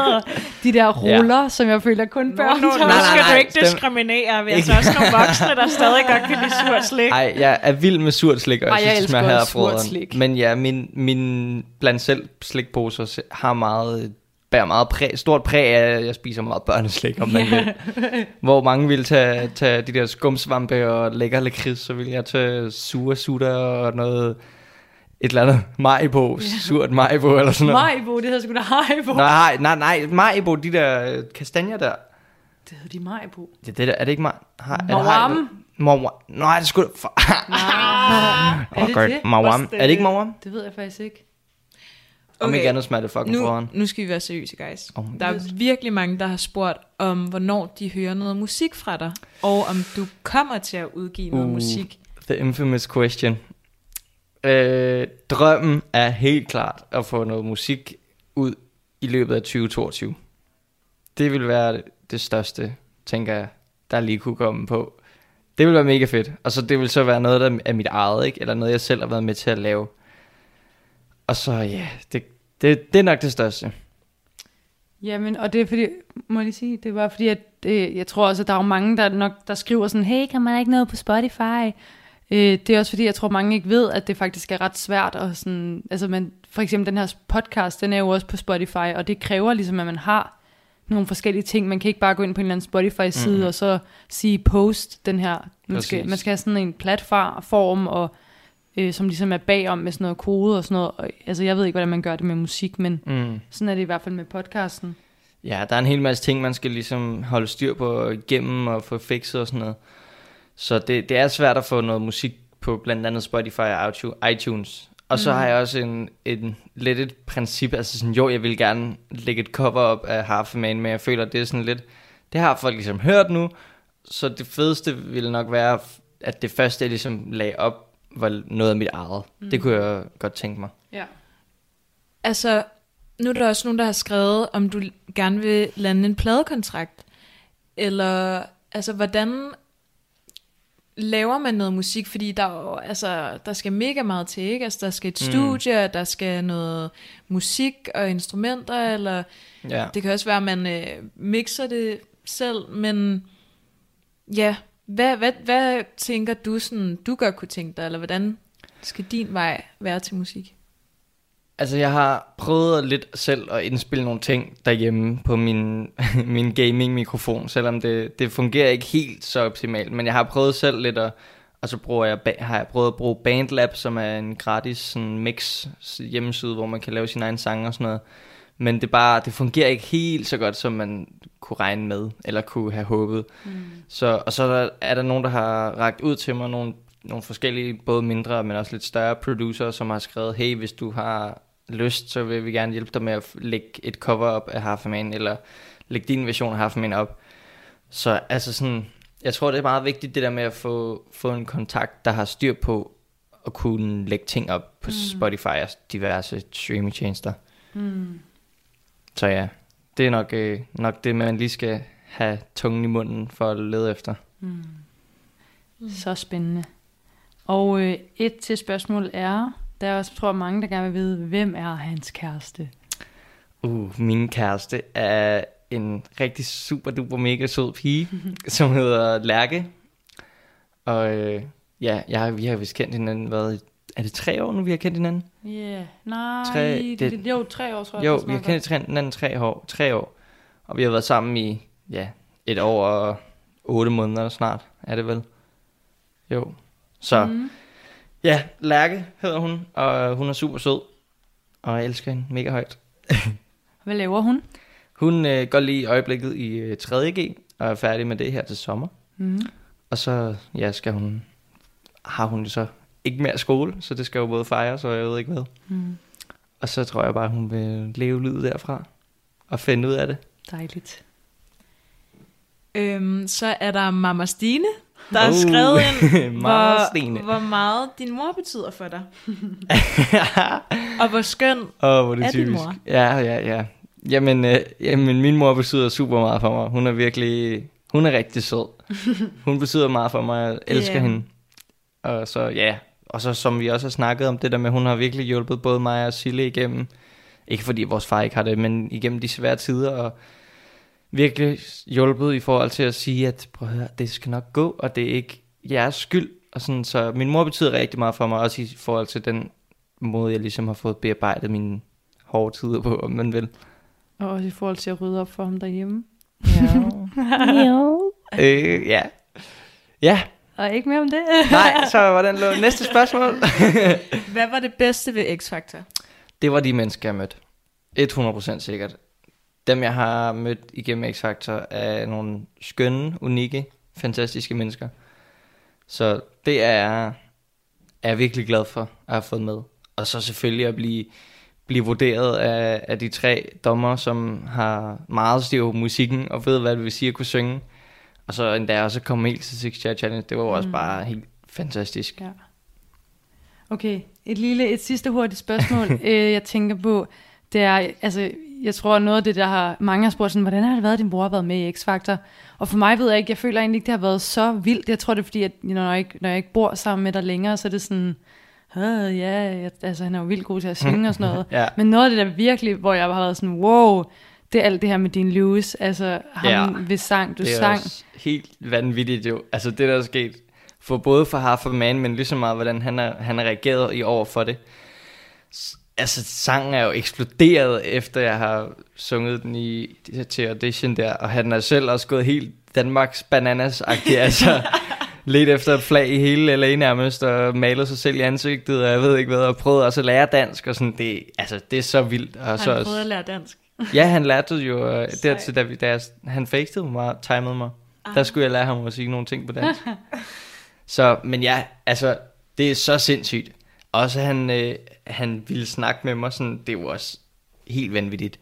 de der ruller, ja. som jeg føler kun børn nu, nu nej, skal nej, du ikke diskriminere. Vi er altså også nogle voksne, der stadig godt kan lide surt slik. Ej, jeg er vild med surt slik, og Ej, jeg jeg synes, det smager her slik. Men ja, min, min blandt selv slikposer se- har meget, bærer meget præg, stort præg af, at jeg spiser meget børneslik, om man vil. Hvor mange vil tage, tage de der skumsvampe og lækker lakrids, så vil jeg tage sure sutter og noget, et eller andet majbo, surt majbo eller sådan noget. Majbo, det hedder sgu da Haribo. Nej, nej, nej, majbo, de der øh, kastanjer der. Det hedder de Majbo. Det, det der, er det ikke maj? Har, det Mawam. Mawam. Nej, det skulle for... Nej. oh, er det det? Mawam. Er det ikke Mawam? Det ved jeg faktisk ikke. Om Okay. ikke andet smager det fucking Nu, foran. nu skal vi være seriøse, guys. Oh, Der er virkelig mange, der har spurgt om, hvornår de hører noget musik fra dig, og om du kommer til at udgive noget Uh. musik. The infamous question. Øh, drømmen er helt klart at få noget musik ud i løbet af 2022. Det vil være det- det største, tænker jeg, der lige kunne komme på. Det vil være mega fedt. Og så det vil så være noget der er mit eget, ikke? Eller noget, jeg selv har været med til at lave. Og så, ja, det, det, det er nok det største. Jamen, og det er fordi, må jeg lige sige, det var fordi, at øh, jeg tror også, at der er jo mange, der nok der skriver sådan, hey, kan man ikke noget på Spotify? Øh, det er også fordi, jeg tror, mange ikke ved, at det faktisk er ret svært. Og sådan, altså man, for eksempel den her podcast, den er jo også på Spotify, og det kræver ligesom, at man har nogle forskellige ting. Man kan ikke bare gå ind på en eller anden Spotify-side mm. og så sige post den her. Man skal, man skal have sådan en platform, og, øh, som ligesom er bagom med sådan noget kode og sådan noget. Og, altså jeg ved ikke, hvordan man gør det med musik, men Mm. sådan er det i hvert fald med podcasten. Ja, der er en hel masse ting, man skal ligesom holde styr på igennem og få fikset og sådan noget. Så det, det er svært at få noget musik på blandt andet Spotify og iTu- iTunes. Og så Mm. har jeg også en, en, lidt et princip, altså sådan, jo, jeg vil gerne lægge et cover op af Half Man, men jeg føler, det er sådan lidt, det har folk ligesom hørt nu, så det fedeste ville nok være, at det første, jeg ligesom lagde op, var noget af mit eget. Mm. Det kunne jeg godt tænke mig. Ja. Altså, nu er der også nogen, der har skrevet, om du gerne vil lande en pladekontrakt. Eller, altså, hvordan laver man noget musik? Fordi der, er jo, altså, der skal mega meget til, ikke? Altså, der skal et Mm. studie, der skal noget musik og instrumenter, eller Ja. det kan også være, at man øh, mixer det selv, men ja, hvad, hvad, hvad tænker du, sådan, du godt kunne tænke dig, eller hvordan skal din vej være til musik? Altså, jeg har prøvet lidt selv at indspille nogle ting derhjemme på min, min gaming-mikrofon, selvom det, det fungerer ikke helt så optimalt. Men jeg har prøvet selv lidt at, og så bruger jeg, har jeg prøvet at bruge Bandlab, som er en gratis sådan, mix hjemmeside, hvor man kan lave sine egne sange og sådan noget. Men det, bare, det fungerer ikke helt så godt, som man kunne regne med, eller kunne have håbet. Mm. Så, og så er der, er der nogen, der har ragt ud til mig, nogle, nogle forskellige, både mindre, men også lidt større producer, som har skrevet, hey, hvis du har lyst, så vil vi gerne hjælpe dig med at lægge et cover op af Half Man, eller lægge din version af Half Man op. Så altså sådan, jeg tror, det er meget vigtigt, det der med at få, få en kontakt, der har styr på at kunne lægge ting op på mm. Spotify og diverse streamingtjenester. Mm. Så ja, det er nok, øh, nok det, man lige skal have tungen i munden for at lede efter. Mm. Så spændende. Og øh, et til spørgsmål er, der er også, tror mange, der gerne vil vide, hvem er hans kæreste? Uh, min kæreste er en rigtig super duper mega sød pige, som hedder Lærke. Og øh, ja, jeg, vi har vist kendt hinanden, hvad, er det tre år nu, vi har kendt hinanden? Ja, yeah. nej, Tre- det, det- jo, tre år, tror jeg. Jo, vi har kendt hinanden tre år, tre år. Og vi har været sammen i, ja, et år og otte måneder snart, er det vel? Jo. Så, mm. Ja, Lærke hedder hun, og hun er super sød. Og jeg elsker hende mega højt. Hvad laver hun? Hun øh, går lige i øjeblikket i øh, 3.G, og er færdig med det her til sommer. Mm. Og så ja, skal hun, har hun så ikke mere skole, så det skal jo både fejres, og jeg ved ikke hvad. Mm. Og så tror jeg bare, hun vil leve livet derfra, og finde ud af det. Dejligt. Øhm, så er der Mama Stine, der har Uh, skrevet ind, hvor, Stine. hvor meget din mor betyder for dig. Og hvor skøn. Åh, hvor det Er din typisk. mor? Ja, ja, ja. Jamen, øh, jamen, min mor betyder super meget for mig. Hun er virkelig, hun er rigtig sød. Hun betyder meget for mig, jeg elsker yeah. hende. Og så, ja, og så som vi også har snakket om, det der med, hun har virkelig hjulpet både mig og Sille igennem, ikke fordi vores far ikke har det, men igennem de svære tider, og virkelig hjulpet i forhold til at sige, at prøv at høre, det skal nok gå, og det er ikke jeres skyld. Og sådan, så min mor betyder rigtig meget for mig, også i forhold til den måde, jeg ligesom har fået bearbejdet mine hårde tider på, om man vil. Og også i forhold til at rydde op for ham derhjemme. øh, ja. Ja, Og ikke mere om det. nej, så var den lå. Næste spørgsmål. Hvad var det bedste ved X-Factor? det var de mennesker, jeg mødte. 100% sikkert. Dem, jeg har mødt igennem X-Factor, er nogle skønne, unikke, fantastiske mennesker. Så det er, er jeg virkelig glad for, at have fået med. Og så selvfølgelig at blive, blive vurderet af, af de tre dommer, som har meget styr på musikken, og ved, hvad det vil sige at kunne synge. Og så endda også komme helt til Six Chair Challenge. Det var jo også Mm. bare helt fantastisk. Ja. Okay, et lille, et sidste hurtigt spørgsmål, øh, jeg tænker på, det er, altså, jeg tror noget af det, der har, mange har spurgt sådan, hvordan har det været, at din bror har været med i X-Factor? Og for mig ved jeg ikke, jeg føler egentlig ikke, det har været så vildt. Jeg tror, det er fordi, at når jeg ikke, når jeg ikke bor sammen med dig længere, så er det sådan, "Øh, ja, jeg, altså han er jo vildt god til at synge og sådan noget. Ja. Men noget af det der virkelig, hvor jeg har været sådan, wow, det er alt det her med din Lewis, altså ham Ja. ved sang, du det er sang. også helt vanvittigt jo. Altså det, der er sket, for både for a Man, men lige så meget, hvordan han har, han har reageret i over for det. Altså, sangen er jo eksploderet, efter jeg har sunget den i, til audition der, og han er selv også gået helt Danmarks bananas-agtig, altså lidt efter et flag i hele LA nærmest, og malet sig selv i ansigtet, og jeg ved ikke hvad, og prøvet også at lære dansk, og sådan, det, altså, det er så vildt. Og Har så han også, prøvet at lære dansk? Ja, han lærte jo øh, dertil, da, vi, da jeg, han facetede mig, timede mig. Ah. Der skulle jeg lære ham at sige nogle ting på dansk. så, men ja, altså, det er så sindssygt. Også han, øh, han ville snakke med mig, sådan, det var også helt vanvittigt.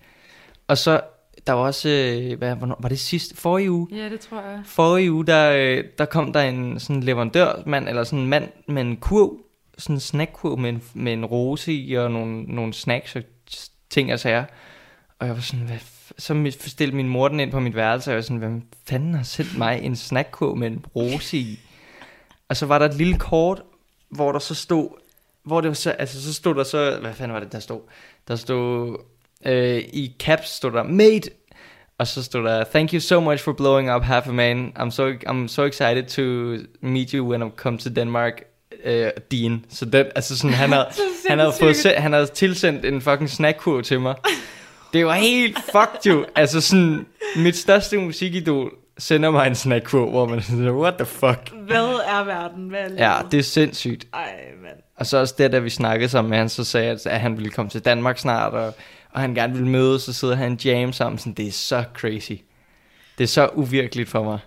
Og så, der var også, øh, hvad, hvornår, var det sidste, forrige uge? Ja, det tror jeg. Forrige uge, der, øh, der kom der en sådan leverandørmand, eller sådan en mand med en kurv, sådan en snackkurv med en, med en rose i, og nogle, nogle snacks og ting og sager. Og jeg var sådan, hvad så stillede min mor den ind på mit værelse, og jeg var sådan, hvem fanden har sendt mig en snackkurv med en rose i? Og så var der et lille kort, hvor der så stod, hvor det var så, altså så stod der så, hvad fanden var det, der stod? Der stod, øh, i caps stod der, mate, og så stod der, thank you so much for blowing up half a man. I'm so, I'm so excited to meet you when I come to Denmark. Uh, Dean. Så den, altså sådan, han havde, han havde, fået, han havde tilsendt en fucking snackkurv til mig. Det var helt fucked jo. Altså sådan, mit største musikidol sender mig en snackkurv, hvor man er sådan, what the fuck? Hvad er verden? Hvad er livet? Ja, det er sindssygt. Ej, mand. Og så også det, da vi snakkede sammen med han, så sagde jeg, at han ville komme til Danmark snart, og, og han gerne ville mødes, så sidder han jam sammen. Sådan, det er så crazy. Det er så uvirkeligt for mig.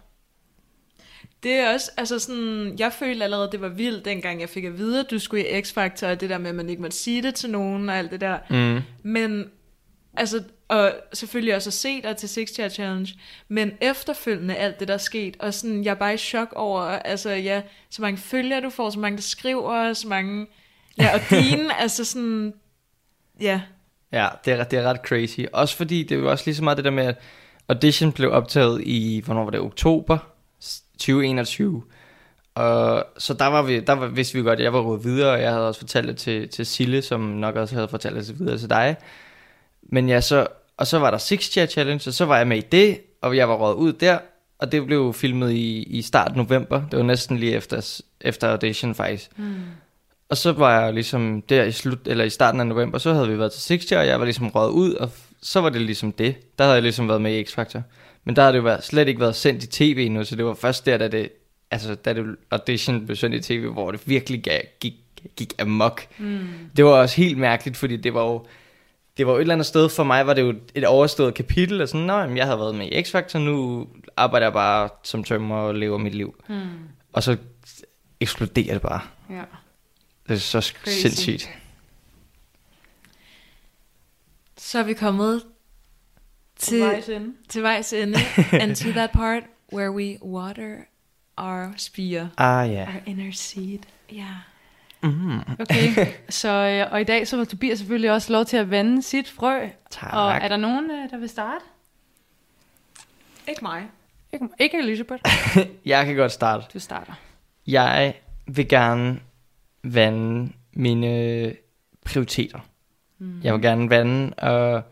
Det er også, altså sådan, jeg følte allerede, det var vildt, dengang jeg fik at vide, at du skulle i X-Factor, og det der med, at man ikke måtte sige det til nogen, og alt det der. Mm. Men, altså, og selvfølgelig også at se dig til Six Chair Challenge, men efterfølgende alt det, der er sket, og sådan, jeg er bare i chok over, altså ja, så mange følgere du får, så mange der skriver, så mange, ja, og dine, altså sådan, ja, Ja, det er, det er ret crazy. Også fordi, det er jo også lige så meget det der med, at audition blev optaget i, hvornår var det, oktober 2021. Og så der var vi, der var, vidste vi godt, at jeg var gået videre, og jeg havde også fortalt det til, til Sille, som nok også havde fortalt det videre til dig. Men ja, så, og så var der Six Chair Challenge, og så var jeg med i det, og jeg var råd ud der, og det blev filmet i, i start november. Det var næsten lige efter, efter audition faktisk. Mm. Og så var jeg ligesom der i slut eller i starten af november, så havde vi været til Six Chair, og jeg var ligesom røget ud, og så var det ligesom det. Der havde jeg ligesom været med i X-Factor. Men der havde det jo været, slet ikke været sendt i tv endnu, så det var først der, da det, altså, da det audition blev sendt i tv, hvor det virkelig gav, gik, gik amok. Mm. Det var også helt mærkeligt, fordi det var jo det var jo et eller andet sted, for mig var det jo et overstået kapitel, og sådan, jamen, jeg havde været med i X-Factor, nu arbejder jeg bare som tømmer og lever mit liv. Hmm. Og så eksploderer det bare. Ja. Det er så Crazy. Sindssygt. Så er vi kommet til, ende. til vejs ende. and to that part where we water our spire. Ah ja. Our inner seed. Ja. Mm. Okay, så, øh, og i dag så var Tobias selvfølgelig også lov til at vande sit frø. Tak. Og er der nogen, øh, der vil starte? Ikke mig. Ikke, ikke Elisabeth. Jeg kan godt starte. Du starter. Jeg vil gerne vande mine prioriteter. Mm. Jeg vil gerne vande og,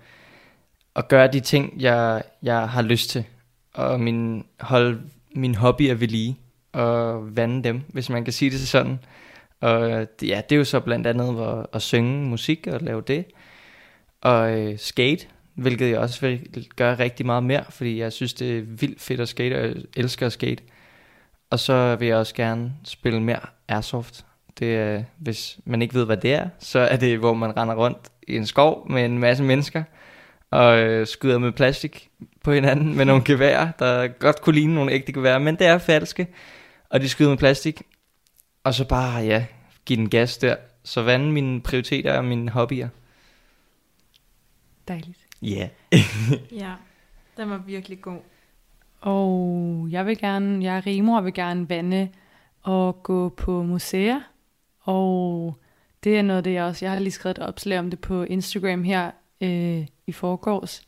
og gøre de ting, jeg, jeg har lyst til. Og min, holde min hobbyer ved lige. Og vande dem, hvis man kan sige det sådan. Og ja, det er jo så blandt andet at, at synge musik og lave det. Og øh, skate, hvilket jeg også vil gøre rigtig meget mere, fordi jeg synes, det er vildt fedt at skate, og jeg elsker at skate. Og så vil jeg også gerne spille mere airsoft. Det er, hvis man ikke ved, hvad det er, så er det, hvor man render rundt i en skov med en masse mennesker, og øh, skyder med plastik på hinanden med nogle geværer, der godt kunne ligne nogle ægte geværer, men det er falske. Og de skyder med plastik, og så bare, ja, give den gas der. Så vande mine prioriteter og mine hobbyer. Dejligt. Ja. Ja. Den var virkelig god. Og jeg vil gerne, jeg er rimor og vil gerne vande og gå på museer. Og det er noget af det, jeg også, jeg har lige skrevet et opslag om det på Instagram her øh, i forgårs.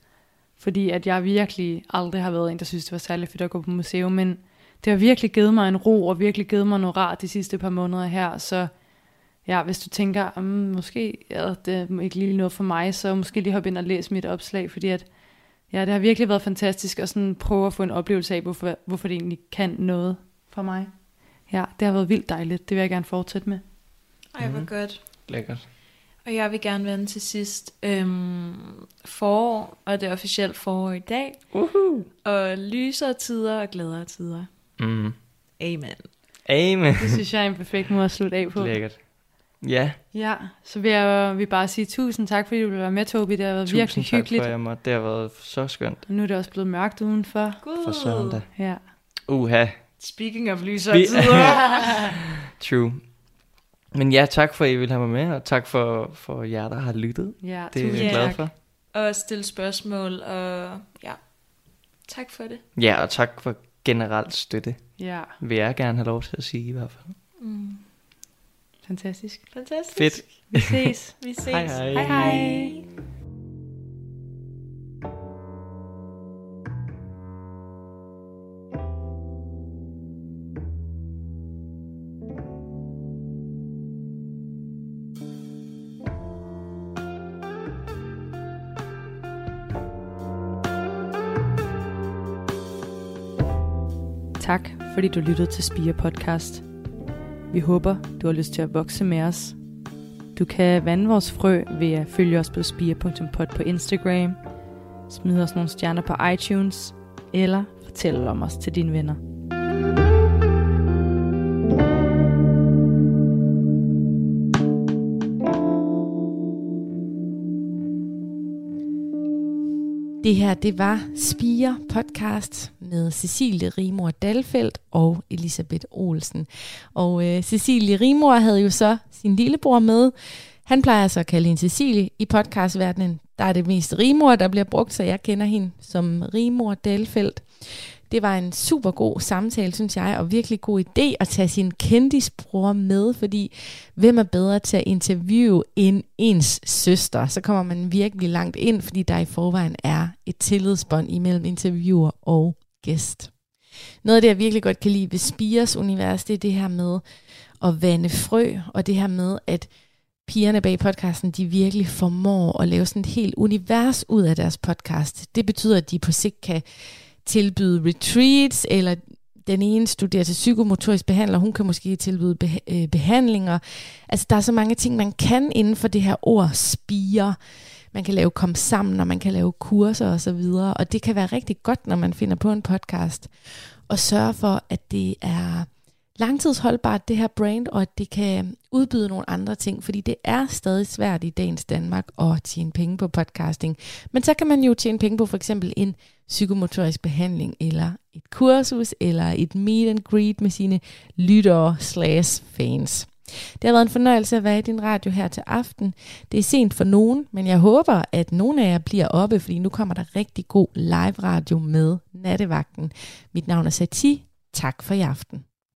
Fordi at jeg virkelig aldrig har været en, der synes, det var særlig fedt at gå på museum, men det har virkelig givet mig en ro, og virkelig givet mig noget rart de sidste par måneder her, så ja, hvis du tænker, um, måske ja, det er ikke lige noget for mig, så måske lige hoppe ind og læse mit opslag, fordi at Ja, det har virkelig været fantastisk at sådan prøve at få en oplevelse af, hvorfor, hvorfor det egentlig kan noget for mig. Ja, det har været vildt dejligt. Det vil jeg gerne fortsætte med. Ej, hvor Mhm. godt. Lækkert. Og jeg vil gerne vende til sidst øhm, forår, og det er officielt forår i dag. Uhu. Og lysere tider og gladere tider. Mm. Amen. Amen. Det synes jeg er en perfekt måde at slutte af på. Lækkert. Ja, Ja, så vil jeg vil bare sige tusind tak, fordi du være med, Tobi. Det har været tusind virkelig tak hyggeligt. for, jeg måtte. Det har været så skønt. Og nu er det også blevet mørkt udenfor. Gud. For søren da. Ja. Uha, Speaking of Vi- tider. true. Men ja, tak for, at I vil have mig med, og tak for, for jer, der har lyttet. ja Det er jeg Ja. glad for. og stille spørgsmål, og ja. Tak for det. Ja, og tak for generelt støtte. Ja, Vil jeg gerne have lov til at sige i hvert fald. Mm. fantastisk. Fantastisk. Fedt. Vi ses. Vi ses. Hej, hej. Hej hej. Fordi du lyttede til Spire Podcast. Vi håber, du har lyst til at vokse med os. Du kan vande vores frø ved at følge os på spire.pod på Instagram, smide os nogle stjerner på iTunes, eller fortælle om os til dine venner. Det her, det var Spire podcast med Cecilie Rimor Dalfeldt og Elisabeth Olsen. Og øh, Cecilie Rimor havde jo så sin lillebror med. Han plejer så at kalde hende Cecilie. I podcastverdenen, der er det mest Rimor, der bliver brugt, så jeg kender hende som Rimor Dalfeldt. Det var en super god samtale, synes jeg, og virkelig god idé at tage sin kendisbror med, fordi hvem er bedre til at interviewe end ens søster? Så kommer man virkelig langt ind, fordi der i forvejen er et tillidsbånd imellem interviewer og gæst. Noget af det, jeg virkelig godt kan lide ved Spires univers, det er det her med at vande frø, og det her med, at pigerne bag podcasten, de virkelig formår at lave sådan et helt univers ud af deres podcast. Det betyder, at de på sigt kan tilbyde retreats, eller den ene studerer til psykomotorisk behandler, hun kan måske tilbyde beh- øh, behandlinger. Altså, der er så mange ting, man kan inden for det her ord spire. Man kan lave kom sammen, og man kan lave kurser og så videre. Og det kan være rigtig godt, når man finder på en podcast, og sørge for, at det er langtidsholdbart, det her brand, og at det kan udbyde nogle andre ting, fordi det er stadig svært i dagens Danmark at tjene penge på podcasting. Men så kan man jo tjene penge på for eksempel en psykomotorisk behandling, eller et kursus, eller et meet and greet med sine lyttere slash fans. Det har været en fornøjelse at være i din radio her til aften. Det er sent for nogen, men jeg håber, at nogle af jer bliver oppe, fordi nu kommer der rigtig god live radio med nattevagten. Mit navn er Sati. Tak for i aften.